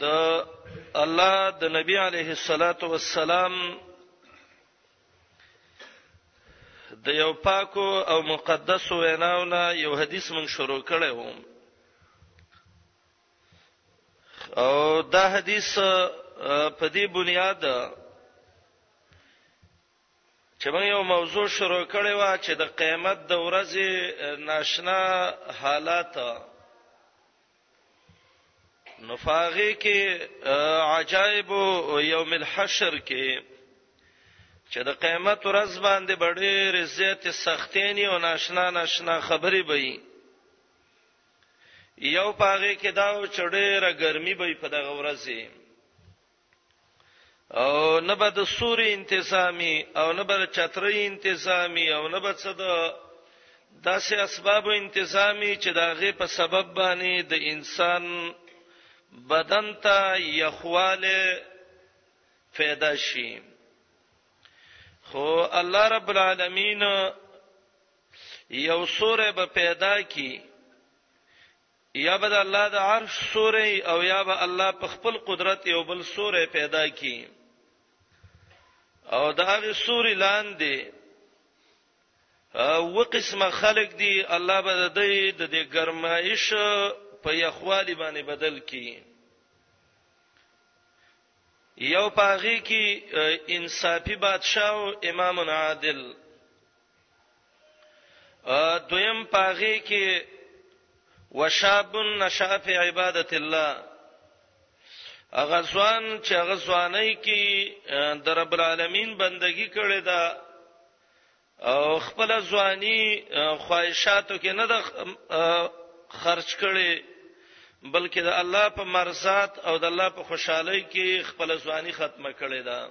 د الله د نبی عليه الصلاه والسلام د یو پاکو او مقدس ویناونه یو حدیث مون شروع کړی و او دا حدیث په دې بنیاد چې موږ یو موضوع شروع کړې و چې د قیامت د ورځې ناشنا حالات نفاغه کې عجایب یوم الحشر کې چې د قیامت ورځ باندې بډې رزيت سختېنی او ناشنا ناشنا خبرې به یو پاغه کې دا چړې را ګرمي به په دغه ورځې او نه به د سوري انتظامی او نه به چتري انتظامی او نه به څه د داسې اسباب انتظامی چې داغه په سبب باندې د انسان بدن ته یخواله پیدا شي خو الله رب العالمین یو سوره به پیدا کی یا به د الله د عرش سوري او یا به الله په خپل قدرت یو بل سوري پیدا کی او دا هغه سوري لاندې و قسمه خلق دی الله به د دې د دې ګرمایش په یخوالی باندې بدل کی یو پاغي کی انصافی بادشاہ او امام عادل دویم پاغه کې وشاب نشا فی عبادت الله هغه ځوان چې هغه ځواني کې د رب العالمین بندگی کړې ده او خپل ځواني خواهشاتو کې نه د خرج کړي بلکې د الله په مرزات او د الله په خوشحالي کې خپل ځواني ختمه کړې ده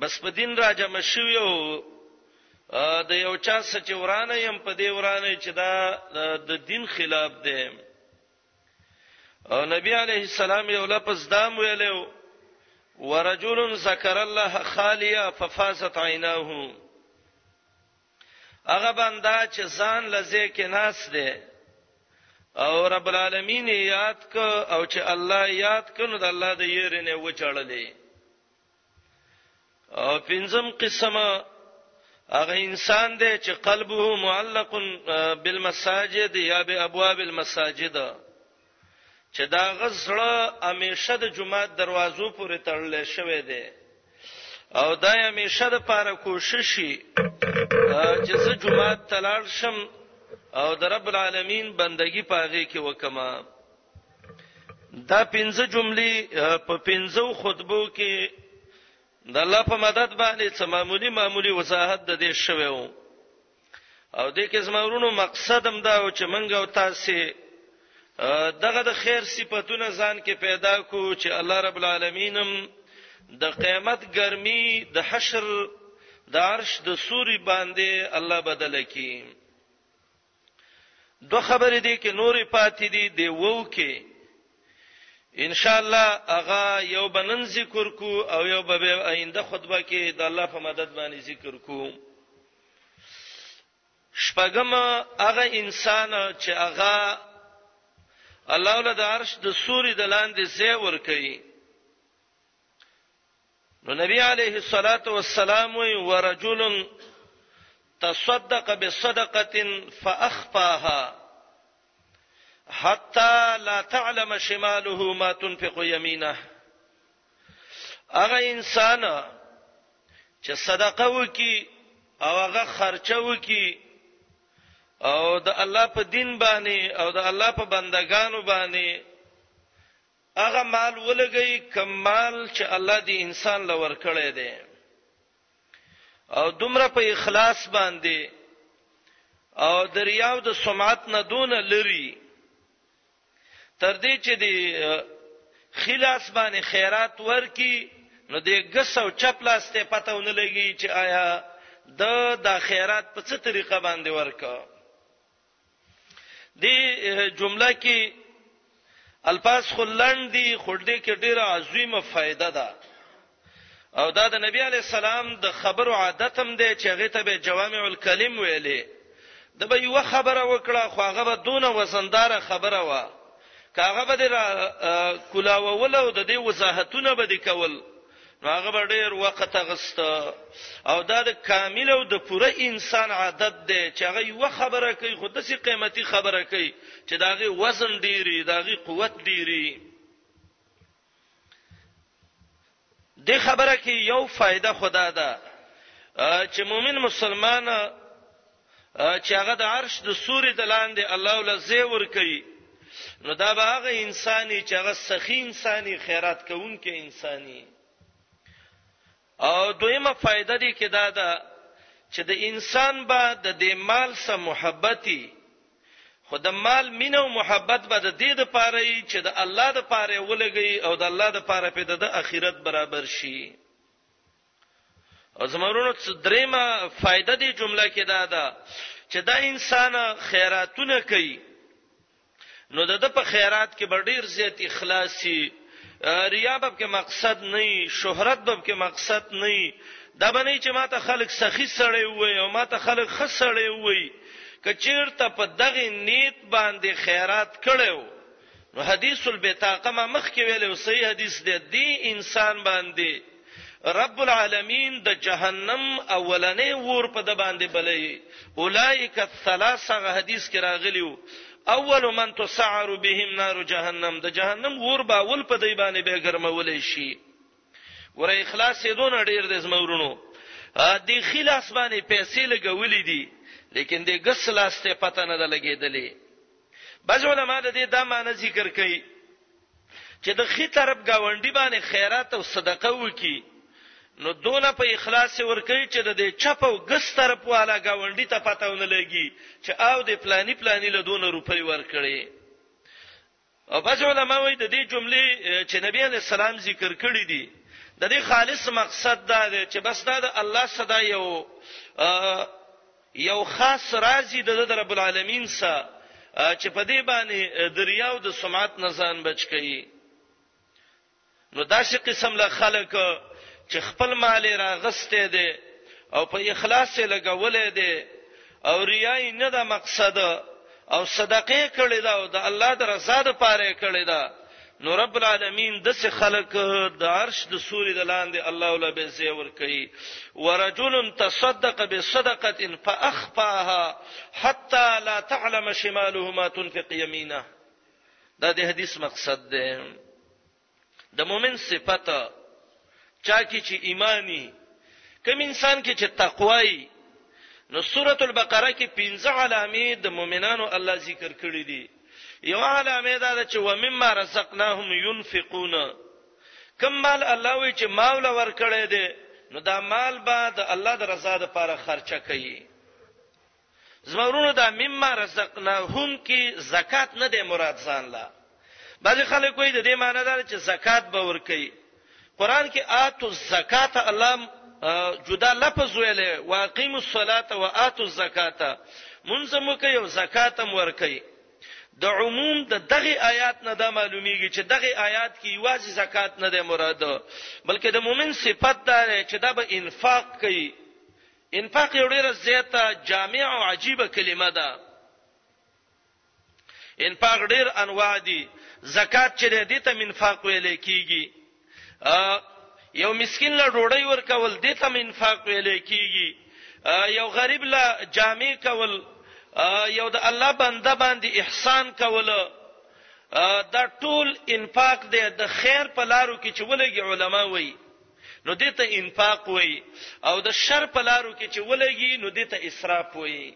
بس په دین را جمع شوی او د یو چا سچ ورانه يم په دې ورانه چې دا د دین خلاف دی او نبی علیه السلام یو لفظ دام ویلو ورجل ذکر الله خالیا ففازت عیناه هغه بندا چې ځان لزه کې ناس دی او رب العالمین یاد ک او چې الله یاد کنو د الله د یری نه وچړلې او پنځم قسمه هغه انسان دی چې قلبه معلق بالمساجد یا به ابواب المساجد چې د هغه زړه همیشه د جومات دروازو پورې تړلی شوی دی او دا یې همیشه لپاره کوشش شي چې زه جومات ته لاړ شم او د رب العالمین بندگی پاغه کې وکم دا پنځه جملې په پنځو خطبو کې د الله په مدد باندې څه معمولی معمولی وضاحت د دې شوی وو او دې کې زمورونو مقصد هم دا و چې منګ او تاسو دغه د خیر صفاتونه ځان کې پیدا کو چې الله رب العالمین د قیامت ګرمي د حشر د عرش د سوري باندې الله بدل کی دو خبرې دي کې نورې پاتې دي دی وو کې ان شاء الله اغا یو بنن ذکر کو او یو به آینده خطبه کې د الله په مدد باندې ذکر کو شپږم، هغه انسان چې هغه الله له د عرش د سوري د لاندې ځای ورکوي نو نبی علیه الصلاۃ والسلام وی ورجل تصدق بصدقه فاخفاها حتا لا تعلم شماله ما تنفق يمينه هغه انسان چې صدقه وکي او هغه خرچه وکي او د الله په دین باندې او د الله په بندگانو باندې هغه مال ولګي کمال چې الله دی انسان لور کړی دی او دومره په اخلاص باندې او دریاو د سمعت نه دون لري تر دې چې دی خلاص باندې خیرات ورکی نو دې غسو چپلاس ته پته ونه لګي چې آیا د د خیرات په څه طریقه باندې ورکا دې جمله کې الفاظ خلندي خړدې کې ډیره عظیمه فائدہ ده او دا د نبی علی السلام د خبرو عادت هم دی چې هغه ته به جوامع الکلم ویلې د به یو خبره وکړه خو هغه به دونه وزندار خبره وا کاغه به د کولاوول او د دې وضاحتونه به د کول نو هغه به ډیر وخت غست او دا د کامل او د پوره انسان عادت دی چې هغه یو خبره کوي خو د سي قیمتي خبره کوي چې داغه وزن ډیری داغه قوت ډیری دې خبره کې یو فائدہ خدا ده چې مؤمن مسلمان چې هغه د عرش د سوري د لاندې الله ول زی ور کوي نو دا به هغه انساني چې هغه سخی انساني خیرات کوونکې انساني او دویمه فایده دې کې دا ده چې د انسان به د دې مال سره محبتي خو د مال مینه او محبت به د دې د پاره ای چې د الله د پاره ولګي او د الله د پاره په د اخرت برابر شي او زمورونو دریمه فائدہ دی جمله کې دا ده چې دا انسان خیراتونه کوي نو د په خیرات کې به ډیر زیات اخلاصي ریا به کې مقصد نه شهرت به کې مقصد نه دا باندې چې ماته خلک سخی سړی وي او ماته خلک خسړی وي کچیر ته په دغه نیت باندې خیرات کړو نو حدیث البطاقه ما مخکې ویلو صحیح حدیث دی دی انسان باندې رب العالمین د جهنم اولنې ور په د باندې بلې اولایک الثلاثه غ حدیث کې راغلیو اول من تسعر بهم نار جهنم د جهنم ور به اول په دی باندې به ګرمول شي ور اخلاص یې دون ډیر د زمورونو د خلاص باندې پیسې لګولې دي لیکن د غس لاسته پته نه لګېدلې بعض علما د دې دا معنی ذکر کوي چې د ښي طرف ګاونډي باندې خیرات او صدقه وکړي نو دونه په اخلاص ورکړي چې د دې چپ او ګس طرف والا ګاونډي ته پته ونه لګي چې او د پلاني پلاني له دونه روپۍ ورکړي او بعض علما وایي د دې جملې چې نبی علی السلام ذکر کړې دي د دې خالص مقصد دا دی چې بس دا د الله صدا یو یو خاص راز یی دده د رب العالمین سه چه په دی باندی د ریا او د سمعت نه ځان بچ کړي نو داسې قسم له خلک چې خپل مال راغسته دي او په اخلاص لګولې دي او ریای نه د مقصد او صدقه کړی دا او د الله د رضا د پاره کړی دا نو رب العالمین د څه خلق د عرش د سوري د لاندې الله ولا به زی ور کوي ورجل تصدق بصدقه فاخفاها حتى لا تعلم شماله ما تنفق يمينه دا د حدیث مقصد ده د مؤمن صفت چا کی چې ایمانی کوم انسان کې چې تقوای نو سوره البقره کې پنځه علامې د مؤمنانو الله ذکر کړې دي یو علامه دا ده چې ومما رزقناهم ينفقون کم مال الله وی چې مال ور کړی دی نو دا مال به د الله د رضا لپاره خرچه کوي زما ورونو دا مما رزقناهم کی زکات نه دی مراد ځان لا بعض خلک وایي د دې معنی دا چې زکات به ور کوي قران کې اتو زکات الله جدا لفظ ویلې واقیم الصلاه واتو الزکات منظم کوي او زکات هم ور کوي د عموم د دغه آیات نه دا معلومیږي چې دغه آیات کې یوازې زکات نه ده مراد بلکې د مؤمن صفت ده چې دا به انفاق کوي انفاق یو ډیره زیاته جامع او عجیبه کلمه ده. انفاق ډیر انواع دي. زکات چې دی دې ته منفاق ویل کیږي. یو مسکین له ډوډۍ ورکول دې ته منفاق ویل کیږي. یو غریب له جامع کول یو د الله بنده باندې احسان کول دا ټول انفاق دی د خیر په لارو کې چې ولګي علما وایي نو دې ته انفاق وایي او د شر په لارو کې چې ولګي نو دې ته اسراف وایي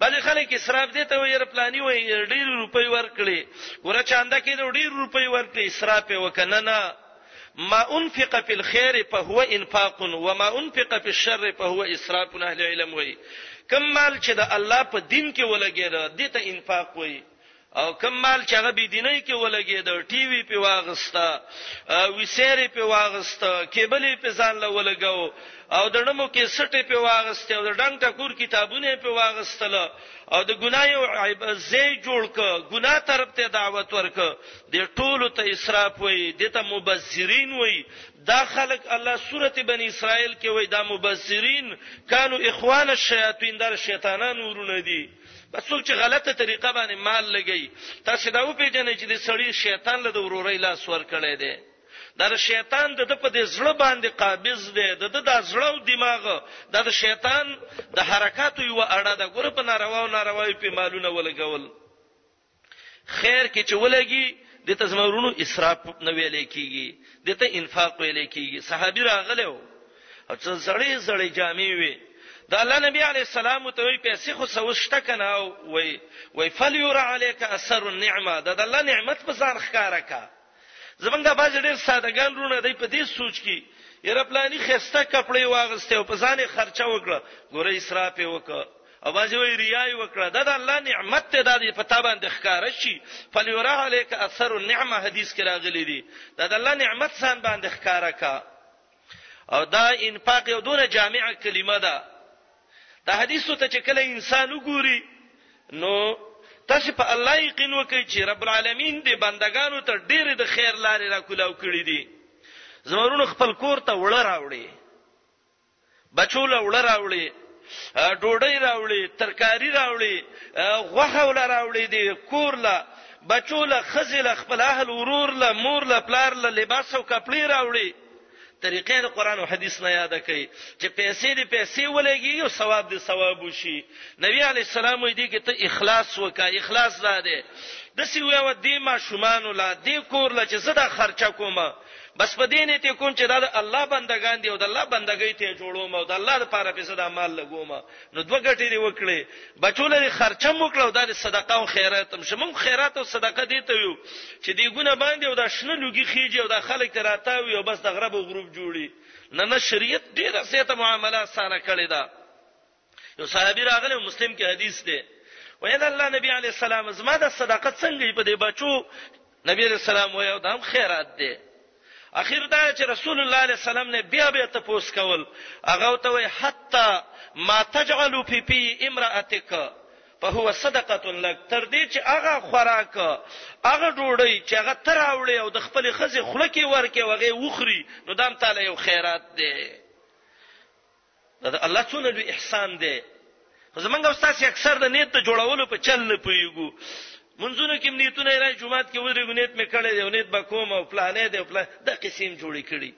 بلې خلک اسراف دې ته وایي رپلانی وایي ډېر روپۍ ورکړي ګوره چاندا کې ډېر روپۍ ورکړي اسراف وکنه نه ما انفق فی الخير فهو انفاق وما انفق فی الشر فهو اسراف اهل علم وایي کم مال چې د الله په دین کې ولګي دې ته انفاق وایي او کوم مال چې هغه بي دیني کې ولګید ټي وي په واغستا وی سيري په واغستا کیبلې په ځان له ولګاو او د نمو کې سټې په واغسته او د ډنګ ټکور کتابونه په واغستل او د ګناي او عیب زی جوړ ک ګنا طرف ته دعوت ورک د ټولو ته اسراف وي د ته مبذرین وي دا خلق الله سورته بنی اسرائیل کې وي دا مبذرین کانوا اخوان الشیاطین در شیطانان ورونه دي بس څوک چې غلطه طریقه باندې مال لګي تاسو دا وپیژنئ چې د سړی شیطان له ورورې لاس ور کړی دی دا شیطان د په دې زړه باندې قابض دی د د زړه او دماغ د شیطان د حرکتو یو اړه ده ګور په ناروا او ناروا په مالونه ولګول خیر کې چې ولګي د ته زمورونو اسراف نه ویلې کیږي د ته انفاق ویلې کیږي صحابي راغله او څه زړې زړې جامې وي د الله نبی علی السلام ته وی پیسې خو سوشته کنه وی وی فلیور علیک اثر النعمه د الله نعمت په ځان ښکارا کا زمونږ دا بعضې ډېر ساده ګان وروڼه دی په دې سوچ کې یاره پلاني ښایسته کپړې واغستې او په ځان یې خرچه وکړه ګوره اسراف یې وکړه او بعضې وایي ریا یې وکړه دا د الله نعمت دی دا دې په تا باندې ښکاره شي فلیره علیک اثر النعمه حدیث کې راغلی دی دا د الله نعمت ځان باندې ښکاره کا او دا انفاق یو دونه جامعه کلمه ده دا حدیث ته چې کله انسان وګوري نو تاسو په الله یقین وکړئ چې رب العالمین دې بندگانو ته ډېر د خیر لارې را کولاو کړې دي زمرونو خپل کور ته وړه راوړي بچو له وړه راوړي ډوډۍ راوړي ترکاری راوړي غوخه ول راوړي دي کور له بچو له خزل خپل اهل ورور له مور له پلار له لباس او کپړې راوړي طریقې د قران او حدیث نه یاد کړئ چې پیسې دې پیسې ولګي او ثواب دې ثواب وشي نبی علی السلام دې کې ته اخلاص وکا اخلاص دا دی د سی ویو دې ما شومان لا دې کور لا چې زړه خرچه کومه بس په دې نه ته کوم چې دا د الله بندگان دي او د الله بندګۍ ته جوړوم او د الله لپاره پیسې د مال لګوم نو دوه ګټې دی وکړي بچو لري خرچه مو کړو د صدقه او خیرات هم شمو خیرات او صدقه دی ته یو چې دی ګونه باندې او دا شنه لوګي خيږي او دا خلک ته راتاوي او بس د غرب او غروب جوړي نه نه شریعت ډیره سیته معاملات سره کړی دا یو صحابي راغلی مسلم کې حدیث دی ویل الله نبی علی السلام زما د صدقه څنګه په دې بچو نبی علیہ السلام وایو دا هم خیرات دی اخیر دا چې رسول الله علیه السلام نه بیا به تپوس کول هغه ته وای حتا ما تجعل فی فی امراتک فهو صدقه لك تر دې چې هغه خوراک هغه ډوډۍ چې هغه تر اوړي او د خپل خزي خلکې ورکه وغه وخري نو دام تعالی یو خیرات دی دا د الله څونه لوی احسان دی خو زمونږ استاد اکثر د نیت د جوړولو په چل نه پویګو منځونو کې نیتونه راځي جمعات کې ورغو نیت مې کړی دی نیت به کوم او پلانې دی او پلان د قسم جوړې کړي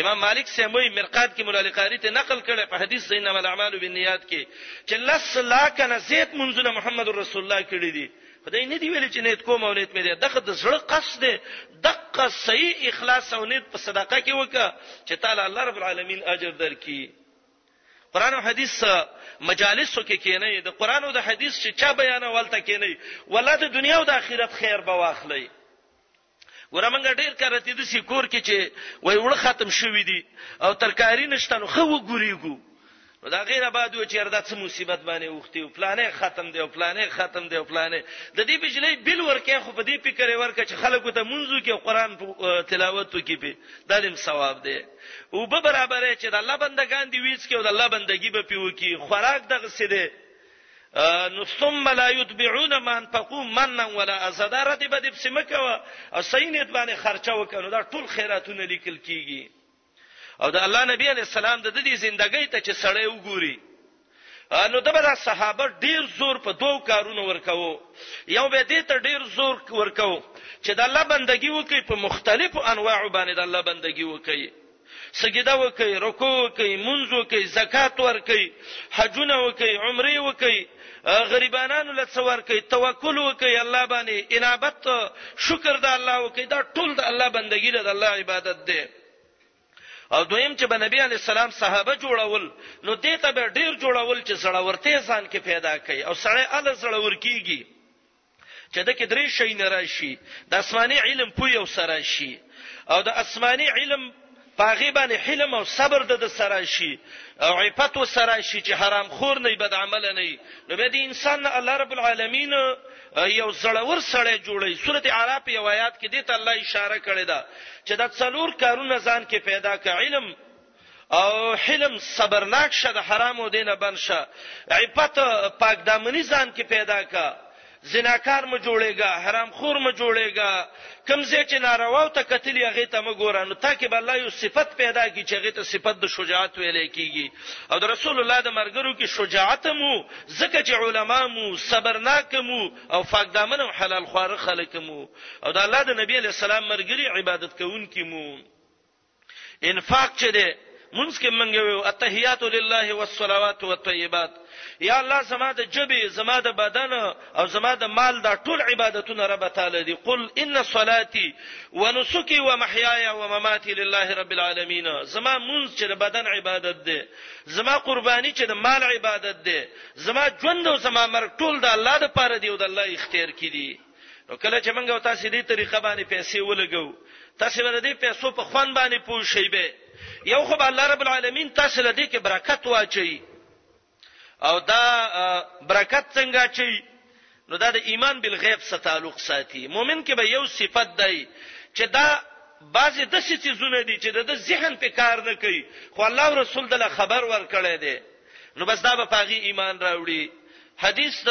امام مالک سموي مرقات کې مولا لقاری ته نقل کړي په حدیث زین عمل اعمال بالنیات کې چې لس لا کنه زیت منځونه محمد رسول الله کړي دي خدای نه دی ویل چې نیت کوم او نیت مې دی دغه د زړه قصد دی دغه صحیح اخلاص او نیت په صدقه کې وکړه چې تعالی الله رب العالمین اجر درکړي قران او حدیث مجالسو کې کینې د قران او د حدیث چې چا بیان ولته کینې ولادت دنیا او د آخرت خیر به واخلي ګورمنګ ډیر کرتی د سکور کې چې وای وړ ختم شوې دي او ترکاری نشته نو خو وګوريګو نو دا غیر آباد و چې اردا څه مصیبت باندې وختي او پلانې ختم دی او پلانې ختم دی او پلانې د دې بجلی بل ورکه خو په دې فکر ورکه چې خلکو ته منځو کې قران تلاوت وکي په دالم ثواب دی او به برابرې چې د الله بندگان دی ویڅ کې او د الله بندگی به پیو کې خوراک دغه سي دی نو ثم لا يتبعون ما انفقوا منا ولا اذى دا رد به دې سم کوه او صحیح نیت باندې خرچه وکړو دا ټول خیراتونه لیکل کیږي او دا الله نبی علی السلام د دې ژوندۍ ته چې سړی وګوري نو دبر صحابه ډیر زور په دوو کارونو ورکاو یو به دې ته ډیر زور ورکاو چې د الله بندگی وکړي په مختلفو انواع باندې د الله بندگی وکړي سجده وکي رکوع وکي منځ وکي زکات ورکي حجونه وکي عمره وکي غریبانو له څور کوي توکل وکي الله باندې انابت شکر د الله وکي دا ټول د الله بندګی ده د الله عبادت ده او دویم چې به نبی علی السلام صحابه جوړول نو دې ته به ډیر جوړول چې سړاورته ځان کې پیدا کړي او سړی ال سړاور کیږي چې دکې درې شي نه راشي د اسماني علم پوی او سره شي او د اسماني علم پاغي باندې حلم او صبر د سره شي او عفت سره شي چې حرام خور نه بد عمل نه نو به دې انسان الله رب العالمین یو زړور سړی جوړي سورته اعراف یو آیات کې دې ته الله اشاره کړې ده چې دا څلور کارونه ځان کې پیدا کړي علم او حلم صبرناک شه د حرامو دې نه بند شه عفت پاک دامني ځان کې پیدا که زناکار مه جوړېږه حرام خور مه جوړېږه کوم ځای چې ناروا او ته کتلی هغه ته مه ګوره نو تا کې به الله یو صفت پیدا کی چې هغه ته صفت د شجاعت ویل کیږي او د رسول الله د مرګرو کې شجاعت مو ځکه چې علما مو صبرناک مو او فاک دامن او حلال خواره خلک مو او د الله د نبی علی السلام مرګري عبادت کوونکي مو انفاق چې ده منځ کې منګه وي التحیات لله والصلوات والطیبات یا الله زما د جبه زما د بدن او زما د مال دا ټول عبادتونه رب تعالی دي قل ان صلاتي ونسكي ومحياي ومماتي لله رب العالمين زما منځ چې د بدن عبادت ده زما قرباني چې د مال عبادت ده زما ژوند او زما مرګ ټول د الله لپاره دی او د الله اختیار کې دي نو کله چې موږ تاسو دې طریقه باندې پیسې ولګو تاسو به دې پیسو په خوان باندې پوه شئ به یو خو به الله رب العالمین تاسو لدې کې برکت واچي او دا برکت څنګه چي نو دا د ایمان بالغیب سره تعلق ساتي مؤمن کې به یو صفت دی چې دا بعضې د څه چیزونه دي چې د ذهن په کار نه کوي خو الله رسول دله خبر ورکړی دی نو بس دا به پاغي ایمان راوړي حدیث د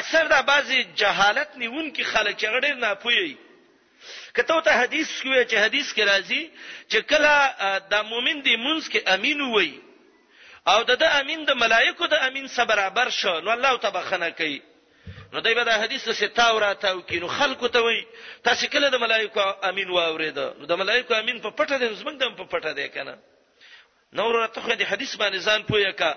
اکثر دا بعضی جهالت نیونکي خلک چې هغه ډېر ناپوهه وي که ته ورته حدیث ووایې چې حدیث کې راځي چې کله د مؤمن د لمونځ کې امین ووایي او د ده امین د ملایکو د امین سره برابر شو نو الله ته بخښنه کوي نو دوی به دا حدیث ته ستاو راتاو کین نو خلکو ته وای تاسو کله د ملایکو امین واورید نو د ملایکو امین په پټه دې زمنګ دم په پټه دې کنه نو وروره ته خو د حدیث باندې ځان پوهه کا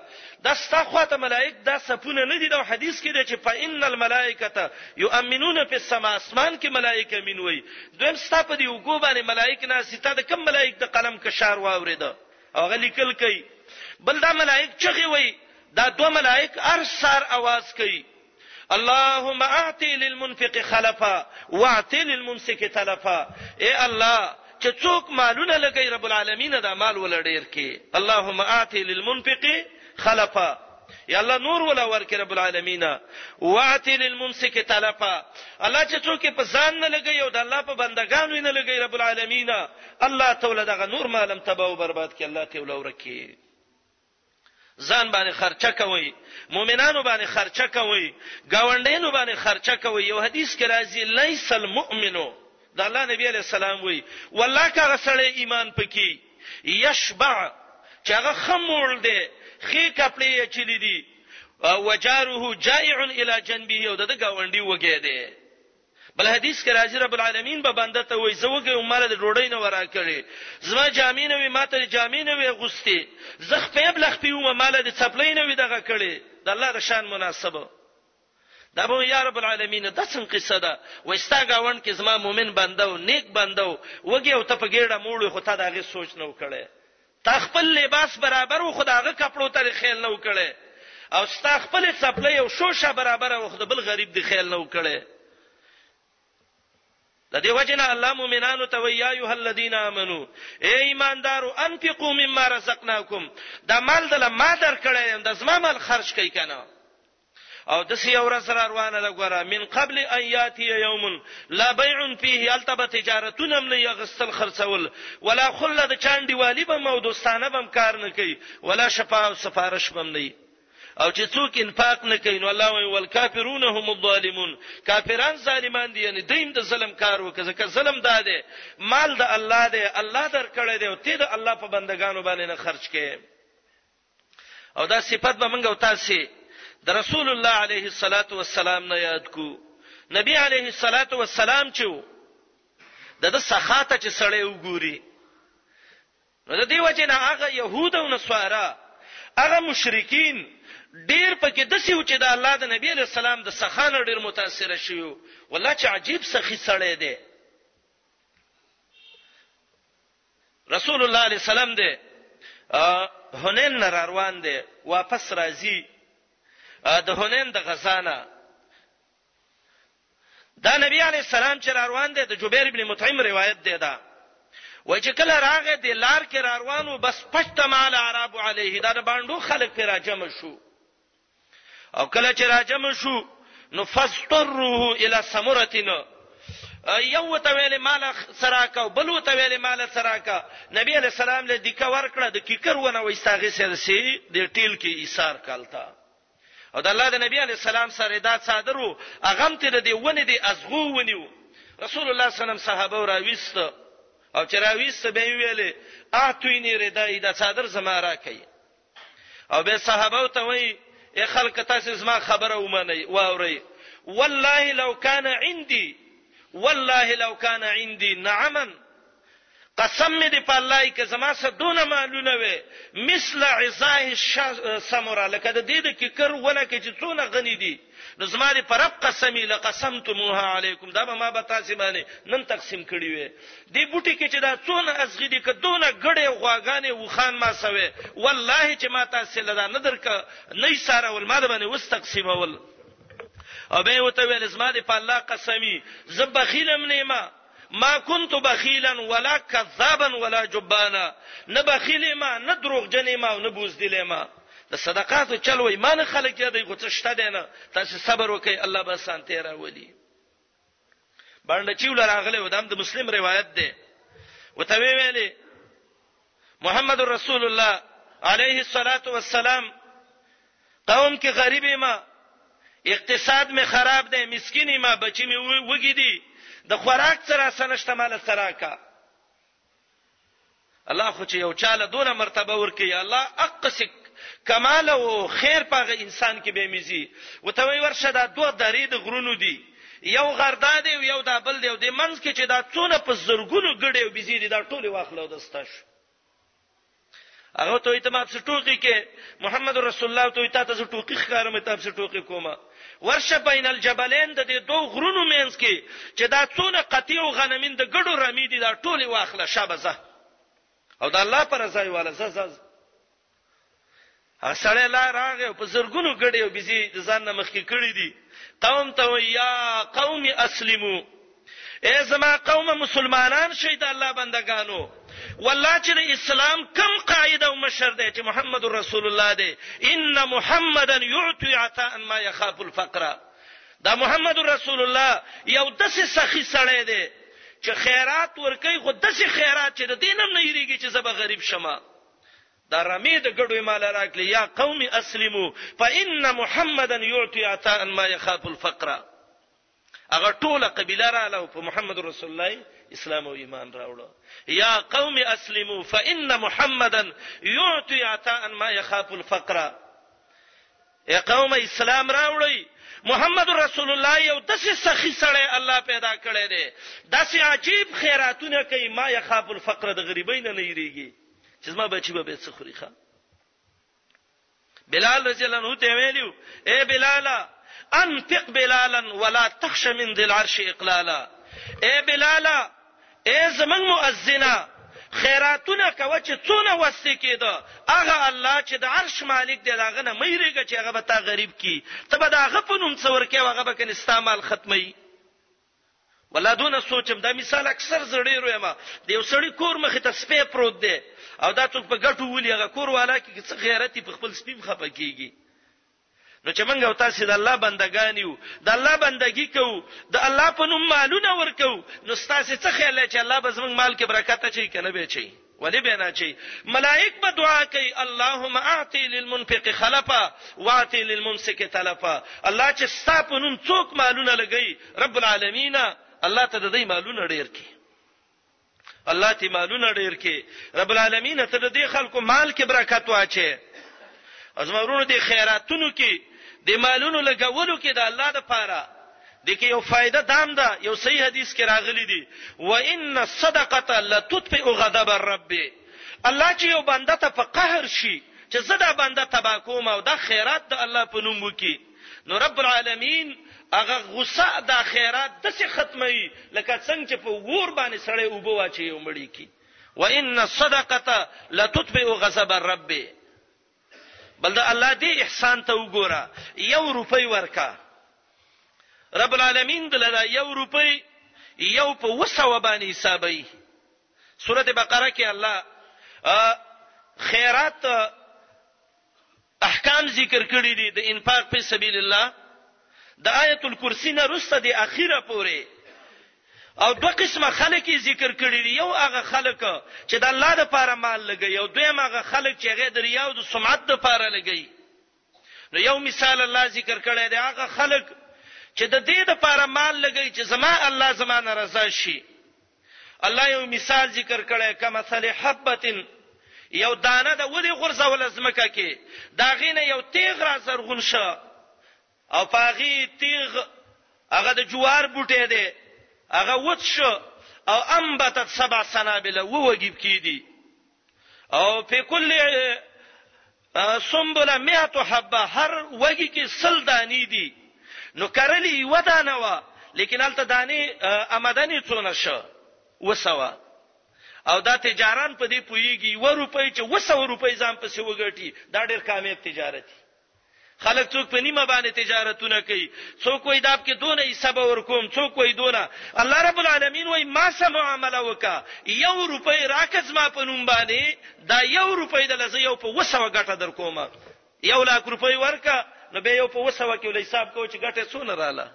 دا ستا خواته ملائک دا سپونه نه دي دا حدیث کې دی چې فإن الملائکه یؤمنون فی السما اسمان کې ملائک امین وي دویم ستا په دی وګو باندې ملائک نه ستا د کم ملائک د قلم کشار واورید او غلی کل کوي بل دا ملائک چغي وي دا دوه ملائک ارسار आवाज کوي اللهم اعطي للمنفق خلفا واعطي للممسك تلفا اې الله چې څوک مالونه لګي رب العالمین دا مال ول ډیر کې اللهم اعطي للمنفق خلفا یا الله نور ولا ورکه رب العالمین واعطي للممسك تلفا الله چې څوک په ځان نه لګي او د الله په بندگانو نه لګي رب العالمین الله تعالی دغه نور مالم تباہ او برباد کې الله تعالی ورکی ځان باندې خرچه کوئ مؤمنانو باندې خرچه کوئ گاونډینو باندې خرچه کوئ یو حدیث کې راځي لیس المؤمن د الله نبی علی السلام وی والله کغه سړی ایمان پکې یشبع چې هغه خمول دی خې کپړې یې چلی دي وجاره جائع الی جنبه او د گاونډي وګی دی بل حدیث کې راځي رب العالمین به بنده ته وایي زه وږی وم مال د ډوډۍ نه ورا کړي زما جامې نه وي ماته جامې نه وي غوستي زه خپې بل خپې وم مال د چپلې نه وي دغه کړي د الله د شان مناسبه دا به یا رب العالمین د څن قصه ده وستا گاوند کې زما مؤمن بنده او نیک بنده وږي او ته په ګډه موړ خو ته داغه سوچ نه وکړي تا خپل لباس برابر و خو د هغه کپړو ته دې خیال نه و کړی او ستا خپلې څپلۍ او شوشه برابره وه خو د بل غریب دې خیال نه و کړی. د دې وجې نه الله مؤمنانو ته وایي، یا ایها الذین آمنو، ای ایماندارو، انفقوا مما رزقناکم، دا مال دله ما درکړی یم، دا زما مال خرج کړئ که نه؟ او د سی اور سره روانه ده ګوره من قبل ان یاتی یوم لا بیع فيه التب تجارتونم نه یغسل خرڅول ولا خل د چاندی والی به مو دوستانه بم کار نه کوي ولا شفاعه او سفارش بم نه او چې څوک انفاق نه کوي نو الله وی والکافرون هم الظالمون کافران ظالمان دي یعنی دیم د ظلم کار وکړي ځکه ظلم دا دی مال د الله دی الله درکړی دی او ته د الله په بندگانو باندې نه خرج کړي او دا صفت به موږ او تاسو د رسول الله علیه الصلاۃ والسلام نه یاد کو نبی علیه الصلاۃ والسلام چې د د سخاته چې سړی وګوري نو د دې وجه نه هغه يهود او نصارا هغه مشرکین ډیر پکې د سیو چې د الله د نبی علیه السلام د سخانه ډیر متاثر شیو والله چې عجیب سخی سړی دی رسول الله علیه السلام دی هنین نه روان دی واپس راځي د هنین د غزانه دا نبی علی السلام چې روان دی د جبیر ابن مطعم روایت دی دا و چې کله راغې د لار کې روانو بس پښته مال عرب علیه دا د باندو خلک پر راجم شو او کله چې راجم شو نو فاستروه الى سمرتن یو ته ویل مال سراکا او بل ته ویل مال سراکا نبی علی السلام له دیکه ورکړه د کیکر ونه وېستاغه سرسي د ټیل کې ایثار کالتا او د الله د نبی علی السلام سره دا صادرو اغم ته د دیونه دی ازغو ونیو رسول الله صلی الله علیه وسلم صحابه راويست او چې راويست به ویلې اعتوینی ردای دا صادر زما راکې او به صحابه ته وای اے خلک تاسو زما خبره ومنئ واورئ والله لو كان عندي والله لو كان عندي نعما قسم می دی په الله کې زما سره دونه مالونه وي مثل عزاه السمره لکه د دې د ککر ولکه چې څونه غني دي نو زما دې پر رب قسمی لقسمتموها علیکم دا به ما به تاسو باندې نن تقسیم کړی وي دې بوټي کې چې دا څونه ازغې دي کدونه غړې غواګانې وخان ما سوي والله چې ما تاسو لدا نه درک نه ساره ول ما باندې وس تقسیم ول او به وته ویل زما دې په الله قسمی زب بخیلم نیمه ما کنت بخیلا ولا کذابا ولا جبانا نه بخیل یم نه دروغجن یم او نه بوزدل یم د صدقاتو چل وای ما نه خلک یادای خو څه شته دی نه تاسو صبر وکړئ الله به سانته راولي باندې چې ولر اغله ودام د مسلم روایت ده وته ویلې محمد رسول الله علیه الصلاۃ والسلام قوم کې غریب ما اقتصاد می خراب دی مسکینی ما بچی می وګی دی د خوراک سره سنشت مال سره کا الله خو چې یو چاله دونه مرتبه ورکي الله اقصک کمال او خیر پاغه انسان کې به میزي وتوي ورشه دا دوه درې د غرونو دي یو غر دا دی او یو دا بل دی او دې منځ کې چې دا څونه په زرګونو ګډې او بیزې دي دا ټولې واخله او دسته شو هغه ته ته ما څه ټوکی کې محمد رسول الله ته ته څه ټوکی ښکارم ته څه ټوکی کومه ورشه بین الجبلین د دې دوه غرونو مینس کې چې دا څونه قطیع او غنمین د ګډو رمی دي دا ټوله واخله شابزه او دا الله پر ځای والا زز هغه سړی لا راغی په زرګونو ګړې او بيزي د ځان نه مخکې کړې دي قوم ته ويا قوم اسلمو اے زما قوم مسلمانان شي د الله بندگانو والله چې د اسلام کم قائد او مشر دی چې محمد رسول الله دی ان محمدا يعطي عطاء ما يخاف الفقر دا محمد رسول الله یو دسه سخی سړی دی چې خیرات ورکي خو دسه خیرات چې د دینم نه یریږي چې زبر غریب شمه دا رمې د ګډوې مال راکړي یا قوم اسلمو فإن محمدا يعطي عطاء ما يخاف الفقر هغه ټوله قبيله را له په محمد رسول الله اسلام او ایمان راوړو یا قوم اسلمو فإن محمدا يعطي عطاء ما يخاف الفقر اې قومه! اسلام راوړئ! محمد رسول الله یو داسې سخي سړی الله پیدا کړی دی، داسې عجیب خیراتونه کوي، ما یخاف الفقر د غریبۍ نه نه یریږي چې زما بچي به بیا څه خوري ښه؟ بلال رضی الله عنه ته ویلو، اې بلاله! انفق بلالا ولا تخش من ذي العرش اقلالا، اې بلاله! اې زموږ مؤذنه! خیراتونه کوه چې څونه وس دې کېده، هغه الله چې د عرش مالک دی، د هغه نه مه وېرېږه چې هغه به تا غریب کړي، ته به د هغه په نوم څه ورکوې او هغه به کنې ستا مال ختموي. والله دونه سوچم دا مثال اکثر زه ډېر وایم، د یو سړي کور مخې ته سپی پروت دی او دا څوک په ګټو ولي، هغه کور والا کې که څه غیرت وي په خپل سپي هم خپه کېږي. نو چې موږ او تاسې د الله بندګان یو، د الله بندګي کوو، د الله په نوم مالونه ورکوو، نو ستاسې څه خیال دی چې الله به زموږ مال کې برکت اچوي که نه به اچوي؟ ولې به یې نه اچوي؟ ملائک به دعا کوي، اللهم اعط للمنفق خلفا واعط للممسک تلفا، الله چې ستا په نوم څوک مالونه لګوي، رب العالمینه! الله ته د دوی مالونه ډېر کړي. الله تی مالونه ډیر کې رب العالمین ته د دې خلکو مال کې برکت واچي ازمرونو دي خیراتونو کې د مالونو لګولو کې د الله د پاره د کې یو فائدہ دام ده دا یو صحیح حدیث کې راغلی دی و ان الصدقه لتطفئ غضب الرب الله چې یو بنده ته په قهر شي چې زدا بنده تبا کوم او د خیرات د الله په نوم وکي نو رب العالمین هغه غصه د خیرات د څه ختمي لکه څنګه چې په ور باندې سړی اوبو واچي او مړی کی وان الصدقه لتطفئ غضب الرب بل دا الله دې احسان ته وګوره یو روپۍ ورکا رب العالمین دلته یو روپۍ یو په وسو باندې حسابي سوره بقره کې الله خیرات احکام ذکر کړي دي د انفاق فی سبیل الله د آیت الکرسی نه رسته د اخیره پورې او دوه قسمه خلک ذکر کړي دي یو هغه خلک چې د الله لپاره مال لګي او دویم هغه خلک چې هغه د ریا او د سمعت لپاره لګي نو یو مثال الله ذکر کړی دی هغه خلک چې د دې لپاره مال لګي چې زما الله زما ناراضه شي الله یو مثال ذکر کړی کما مثل حبتن یو دانه د ودی غرزول زمکه کې دا غینه یو تیغ را زرغون شه او پاغي تیغ هغه د جوار بوټی دی هغه وڅ شو او انبتت سبع سنابل ووګیب کیدی او په کل سنبله 100 حبه هر وږي کې سل دانی دي نو کرلی یو دانه وا لیکن الته دانی آمدنی څونه شو وسوه او دا تجاران په دې پویږي و روپۍ چې وسو روپۍ ځان پسې وګټي دا ډېر کامیاب تجارت دی خلک څوک په نیمه باندې تجارتونه کوي څوک وای داب کې دونه حصہ به ورکوم څوک وای دونه الله رب العالمین وای ما سم معامله وکا یو روپۍ راکز ما په نوم باندې دا یو روپۍ د لزه یو په وسو غټه در کومه یو لاک روپۍ ورکا نو به یو په وسو کې ول حساب کو چې غټه سونه رااله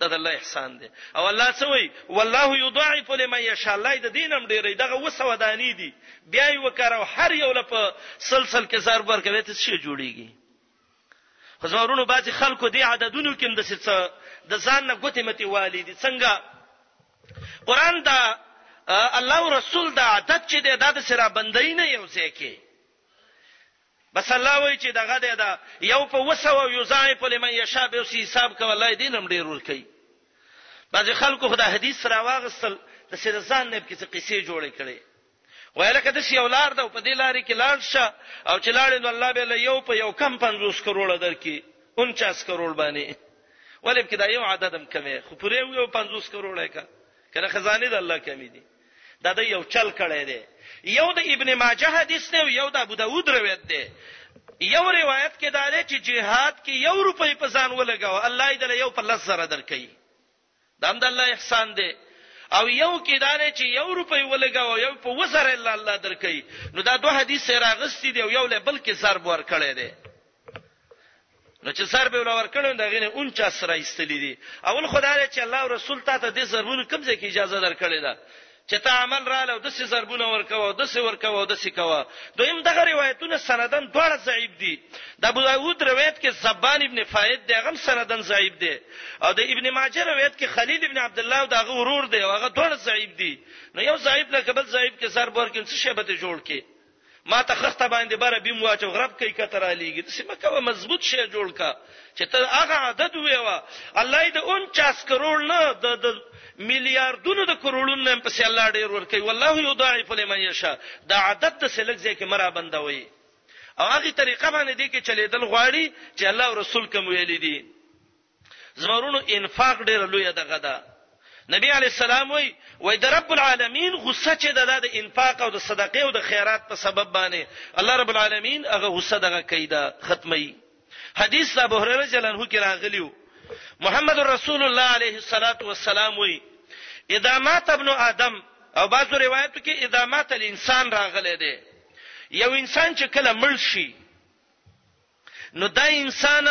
دا د الله احسان دی او الله څه وایي والله یضاعف لمن یشاء الله د دینم ډیرې دغه وسو دانی دي بیا یې وکړو هر یو لپ سلسل کې ضرب ورکوي ته شي جوړیږي خزورونو باز خلکو دی عددونو کې د څه د ځان نه ګوتې متي والي دي څنګه قران دا الله رسول دا عدد چې دی دا د سره بندۍ نه یو ځای کې بس الله وایی چی دغه دی دا یو په وسو او یضاعف لمن یشاء به سی حساب کوي الله دین هم ډیر ور کوي بعضی خلکو خدا حدیث را واغستل د سر ځان نه کیسه قصې جوړې کړي وایله کده سی اولار ده په دې لارې کې لاړ شه او چې لاړې نو الله به له یو په یو کم 50 کروڑ درکې 49 کروڑ باندې ولې کدا یو عددم کمه خو پرې یو 50 کروڑ کا کنه خزانه د الله کمی دي دا د یو چل کړي دی یو د ابن ماجه حدیث دی او یو د ابو داود روایت دی یو روایت کې دا دی چې جهاد کې یو روپۍ په ځان ولګاو الله دې له یو په لس زره درکې دا هم د الله احسان دی او یو کې دا دی چې یو روپۍ ولګاو یو په وزره الله الله درکې نو دا دوه حدیث راغستې دی او یو له بل کې ضرب ور کړی دی نو چې سر به ولور کړو دا غینه 49 سره ایستلې دي اول خدای چې الله او رسول ته ته د ضربونو کوم ځای کې اجازه درکړې ده چې ته عمل رااله او د څه ضربونه ورکوه د څه ورکوه د څه کوه دویم دغه روایتونه سندن دواړه ضعیف دي د ابو داوود روایت کې زبان ابن فائد دغه سندن ضعیف دي او د ابن ماجه روایت کې خلیل ابن عبد الله او دغه ورور دی هغه دواړه ضعیف دي نو یو ضعیف نه قبل ضعیف کې سر بور کې څه شی به جوړ کې ماته خښته باندې بره بیم واچو غرب کوي کته را لیږي د سیمه کوه مضبوط شی جوړ کا چې ته هغه عدد ویوا الله دې 49 کروڑ نه د میلیارډونو د کروڑونو نه پسې الله ډیر ور کوي والله یضاعف لمن یشاء دا عدد د سلګ ځکه مرا بندوي او هغه طریقه باندې دې کې چلیدل غواړي چې الله او رسول کوم ویل دي زما ورونو انفاق ډېره لویه دغه ده نبی علی السلام وای وای د رب العالمین غصه چې د د انفاق او د صدقې او د خیرات په سبب باندې الله رب العالمین هغه غصه دغه کیدا ختمي حدیث ابو هريره جل انه کې راغلیو محمد رسول الله علیه الصلاۃ والسلام وای اذا مات ابن ادم او بعضو روایتو کې اذا مات الانسان راغلی دی یو انسان چې کله مړ شي نو دا انسان